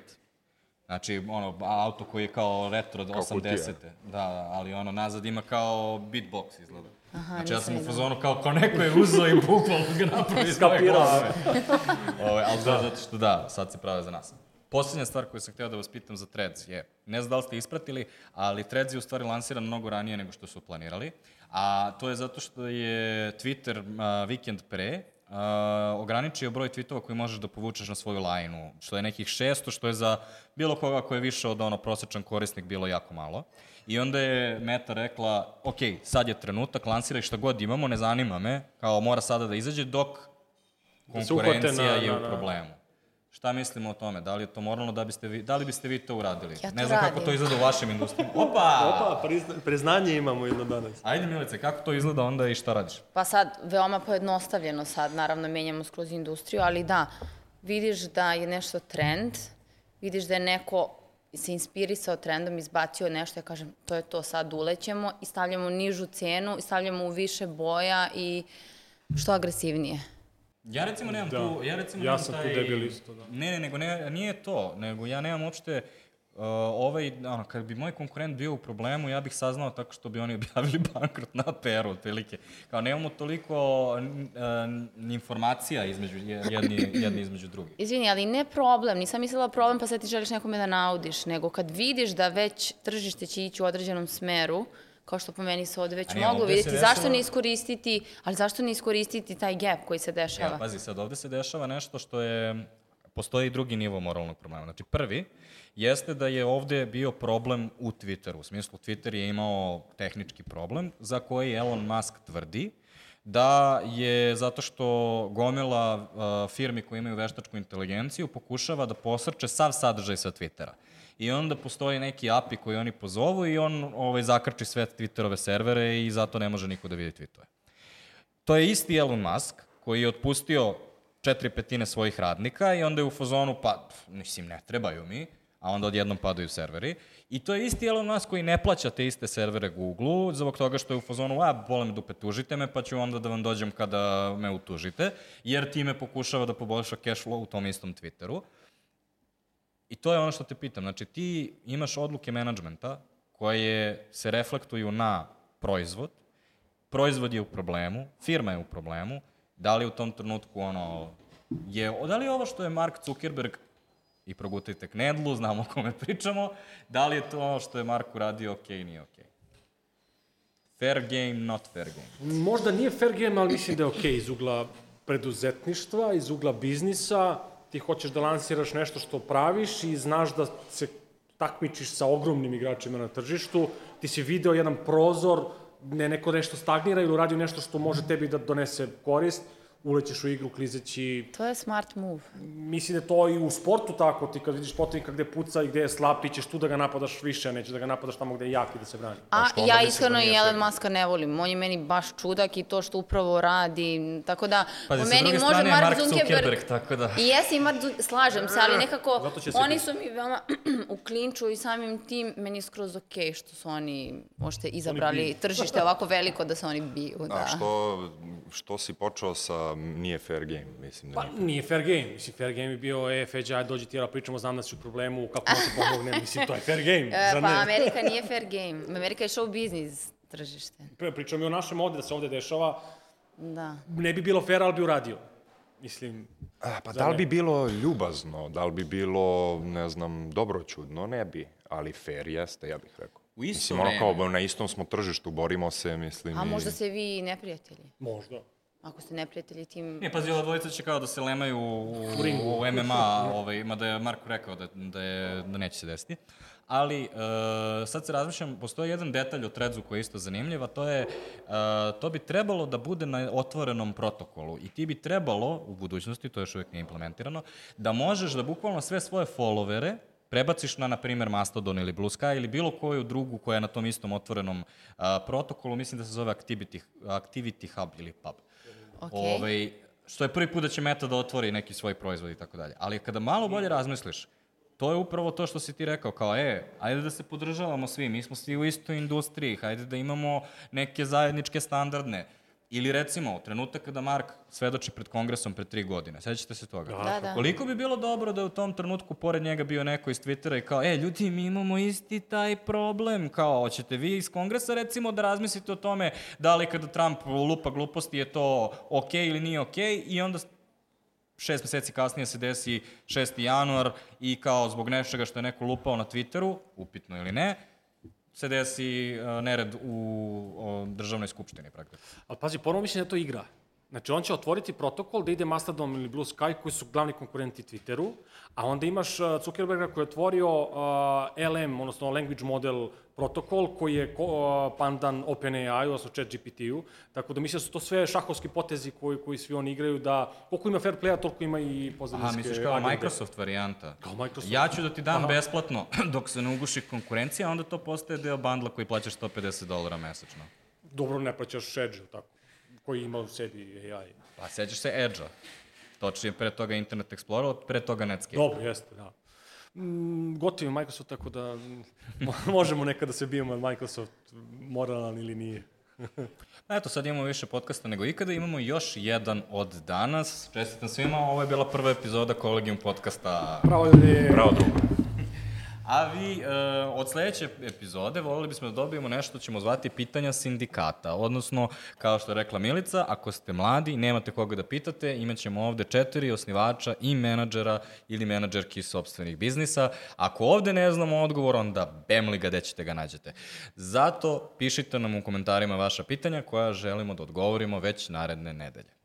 Speaker 4: Znači, ono, auto koji je kao retro od 80. Da, da, ali ono, nazad ima kao beatbox izgleda.
Speaker 2: Aha,
Speaker 4: znači, ja sam u fazonu kao, kao neko je uzeo i bukvalno ga napravio iz
Speaker 1: Skapirao.
Speaker 4: glave. Ovaj, ali da, zato što da, sad se prave za nas. Poslednja stvar koju sam hteo da vas pitam za Threads je, ne znam da li ste ispratili, ali Threads je u stvari lansiran mnogo ranije nego što su planirali, a to je zato što je Twitter uh, vikend pre uh, ograničio broj tweetova koji možeš da povučeš na svoju lajnu, što je nekih 600, što je za bilo koga ko je više od ono prosječan korisnik bilo jako malo. I onda je Meta rekla, ok, sad je trenutak, lansiraj šta god imamo, ne zanima me, kao mora sada da izađe, dok
Speaker 1: Da
Speaker 4: konkurencija
Speaker 1: na-
Speaker 4: je u problemu. Šta mislimo o tome? Da li je to moralno? Da, biste vi, da li biste vi to uradili?
Speaker 2: Ja to
Speaker 4: ne znam kako
Speaker 2: radim.
Speaker 4: to izgleda u vašim industrijama. Opa!
Speaker 1: Opa, prizna, priznanje imamo jedno danas.
Speaker 4: Ajde Milice, kako to izgleda onda i šta radiš?
Speaker 2: Pa sad, veoma pojednostavljeno sad, naravno, menjamo skroz industriju, ali da, vidiš da je nešto trend, vidiš da je neko se inspirisao trendom, izbacio nešto, ja kažem, to je to, sad ulećemo i stavljamo nižu cenu i stavljamo u više boja i što agresivnije.
Speaker 4: Ja recimo nemam
Speaker 1: Da.
Speaker 4: tu, ja recimo
Speaker 1: Ja
Speaker 4: nemam
Speaker 1: sam tu
Speaker 4: taj...
Speaker 1: debil isto, da.
Speaker 4: Ne, ne, nego ne, nije to, nego ja nemam uopšte uh, ovaj, ono, kad bi moj konkurent bio u problemu, ja bih saznao tako što bi oni objavili bankrot na PR-u, otprilike. Kao, nemamo toliko n- informacija između, je- jedni, jedni između drugih.
Speaker 2: Izvini, ali ne problem, nisam mislila problem pa sad ti želiš nekome da naudiš, nego kad vidiš da već tržište će ići u određenom smeru, kao što po meni se ovde već moglo vidjeti, zašto
Speaker 4: dešava-
Speaker 2: ne iskoristiti, ali zašto ne iskoristiti taj gap koji se dešava?
Speaker 4: Evo, pazi, sad ovde se dešava nešto što je, postoji drugi nivo moralnog problema. Znači, prvi jeste da je ovde bio problem u Twitteru. U smislu, Twitter je imao tehnički problem za koji Elon Musk tvrdi da je zato što gomila uh, firmi koje imaju veštačku inteligenciju pokušava da posrče sav sadržaj sa Twittera. I onda postoji neki API koji oni pozovu i on ovaj, zakrči sve Twitterove servere i zato ne može niko da vidi tweetove. To je isti Elon Musk koji je otpustio četiri petine svojih radnika i onda je u fazonu, pa, mislim, ne trebaju mi, a onda odjednom padaju serveri. I to je isti Elon Musk koji ne plaća te iste servere Google-u, zbog toga što je u fazonu, a, bole me dupe, tužite me, pa ću onda da vam dođem kada me utužite, jer time pokušava da poboljša cash flow u tom istom Twitteru. I to je ono što te pitam. Znači, ti imaš odluke menadžmenta koje se reflektuju na proizvod, proizvod je u problemu, firma je u problemu, da li u tom trenutku ono, je, da li ovo što je Mark Zuckerberg i progutajte knedlu, znamo o kome pričamo, da li je to ono što je Mark uradio ok, nije ok. Fair game, not fair game.
Speaker 1: Možda nije fair game, ali mislim da je okej iz ugla preduzetništva, iz ugla biznisa. Ti hoćeš da lansiraš nešto što praviš i znaš da se takmičiš sa ogromnim igračima na tržištu. Ti si video jedan prozor, ne neko nešto stagnira ili uradio nešto što može tebi da donese korist, ulećeš u igru klizeći
Speaker 2: To je smart move.
Speaker 1: Mislim da to i u sportu tako, ti kad vidiš protivnika gde puca i gde je slab, ti ćeš tu da ga napadaš više, a nećeš da ga napadaš tamo gde je jak i da se brani.
Speaker 2: A
Speaker 3: onda
Speaker 2: ja iskreno
Speaker 3: da
Speaker 2: i Elon? Muska ne volim. On je meni baš čudak i to što upravo radi. Tako da,
Speaker 4: Pazi,
Speaker 2: po
Speaker 4: sa
Speaker 2: meni
Speaker 4: druge
Speaker 2: može
Speaker 4: strane je
Speaker 2: Mark Zuckerberg...
Speaker 4: Zuckerberg, tako da...
Speaker 2: I jesi i Mark Zuckerberg, slažem se, ali nekako oni
Speaker 1: biti.
Speaker 2: su mi veoma u klinču i samim tim meni je skroz okej što su oni možete izabrali tržište ovako veliko da se oni biju. Da.
Speaker 3: A što, što si počeo sa nije fair game, mislim da
Speaker 1: Pa
Speaker 3: nije.
Speaker 1: nije fair game, mislim, fair game je bio, e, Feđa, ajde dođi ti, ja pričamo, znam da si u problemu, kako da ti pomognem, mislim, to je fair game,
Speaker 2: E,
Speaker 1: zar
Speaker 2: pa? Amerika nije fair game. Amerika je show business tržište.
Speaker 1: Pre- Pričamo i o našem ovde, da se ovde dešava,
Speaker 2: Da.
Speaker 1: ne bi bilo fair, ali bi uradio. Mislim,
Speaker 3: A, pa da li bi bilo ljubazno, da li bi bilo, ne znam, dobroćudno, ne bi, ali fair jeste, ja bih rekao.
Speaker 4: U isto
Speaker 3: Mislim, ono kao, na istom smo tržištu, borimo se, mislim.
Speaker 2: A
Speaker 3: i-
Speaker 2: možda ste vi neprijatelji.
Speaker 1: možda.
Speaker 2: Ako ste neprijatelji tim...
Speaker 4: Ne, pazi, ova dvojica će kao da se lemaju u, u,
Speaker 1: ringu.
Speaker 4: u MMA, ovaj, mada je Marko rekao da, da, je, da neće se desiti. Ali, e, sad se razmišljam, postoji jedan detalj o Threadsu koji je isto zanimljiv, a to je, e, to bi trebalo da bude na otvorenom protokolu i ti bi trebalo, u budućnosti, to još uvijek nije implementirano, da možeš da bukvalno sve svoje followere prebaciš na, na primjer, Mastodon ili Blue Sky ili bilo koju drugu koja je na tom istom otvorenom a, protokolu, mislim da se zove Activity, Activity Hub ili Pub.
Speaker 2: Okej.
Speaker 4: Ovaj, što je prvi put da će Meta da otvori neki svoj proizvod i tako dalje. Ali kada malo bolje razmisliš, to je upravo to što si ti rekao, kao, e, ajde da se podržavamo svi, mi smo svi u istoj industriji, hajde da imamo neke zajedničke standardne. Ili recimo, trenutak kada Mark svedoči pred kongresom pred tri godine, sećate se toga?
Speaker 2: Da, da.
Speaker 4: Koliko bi bilo dobro da je u tom trenutku pored njega bio neko iz Twittera i kao, e, ljudi, mi imamo isti taj problem, kao, hoćete vi iz kongresa recimo da razmislite o tome da li kada Trump lupa gluposti je to okej okay ili nije okej okay, i onda šest meseci kasnije se desi 6. januar i kao zbog nečega što je neko lupao na Twitteru, upitno ili ne, se desi uh, nered u o, državnoj skupštini praktično.
Speaker 1: Ali pazi, ponovo mislim da to igra. Znači, on će otvoriti protokol da ide Mastodon ili Blue Sky, koji su glavni konkurenti Twitteru, a onda imaš uh, Zuckerberga koji je otvorio uh, LM, odnosno Language Model protokol, koji je ko, uh, pandan OpenAI, odnosno ChatGPT-u, tako da mislim da su to sve šahovski potezi koji, koji svi oni igraju, da koliko ima fair playa, toliko ima i pozadinske
Speaker 4: Aha, misliš kao
Speaker 1: agende.
Speaker 4: Microsoft varijanta?
Speaker 1: Kao Microsoft.
Speaker 4: Ja ću da ti dam
Speaker 1: Aha.
Speaker 4: besplatno dok se ne uguši konkurencija, onda to postaje deo bandla koji plaćaš 150 dolara mesečno.
Speaker 1: Dobro, ne plaćaš Edge, tako, koji ima u sebi AI.
Speaker 4: Pa sećaš se Edge-a. Točnije, pre toga Internet Explorer, pre toga Netscape.
Speaker 1: Dobro, jeste, da. Mm, je Microsoft, tako da mo- možemo nekada se bijemo na Microsoft, moralan ili nije.
Speaker 4: Eto, sad imamo više podcasta nego ikada, imamo još jedan od danas. Čestitam svima, ovo je bila prva epizoda Kolegium podcasta.
Speaker 1: Pravo ljudi.
Speaker 3: Bravo, drugo.
Speaker 4: A vi, e, od sledeće epizode, volili bismo da dobijemo nešto što ćemo zvati pitanja sindikata. Odnosno, kao što je rekla Milica, ako ste mladi i nemate koga da pitate, imaćemo ovde četiri osnivača i menadžera ili menadžerki sobstvenih biznisa. Ako ovde ne znamo odgovor, onda bemli ga gde ćete ga nađete. Zato pišite nam u komentarima vaša pitanja koja želimo da odgovorimo već naredne nedelje.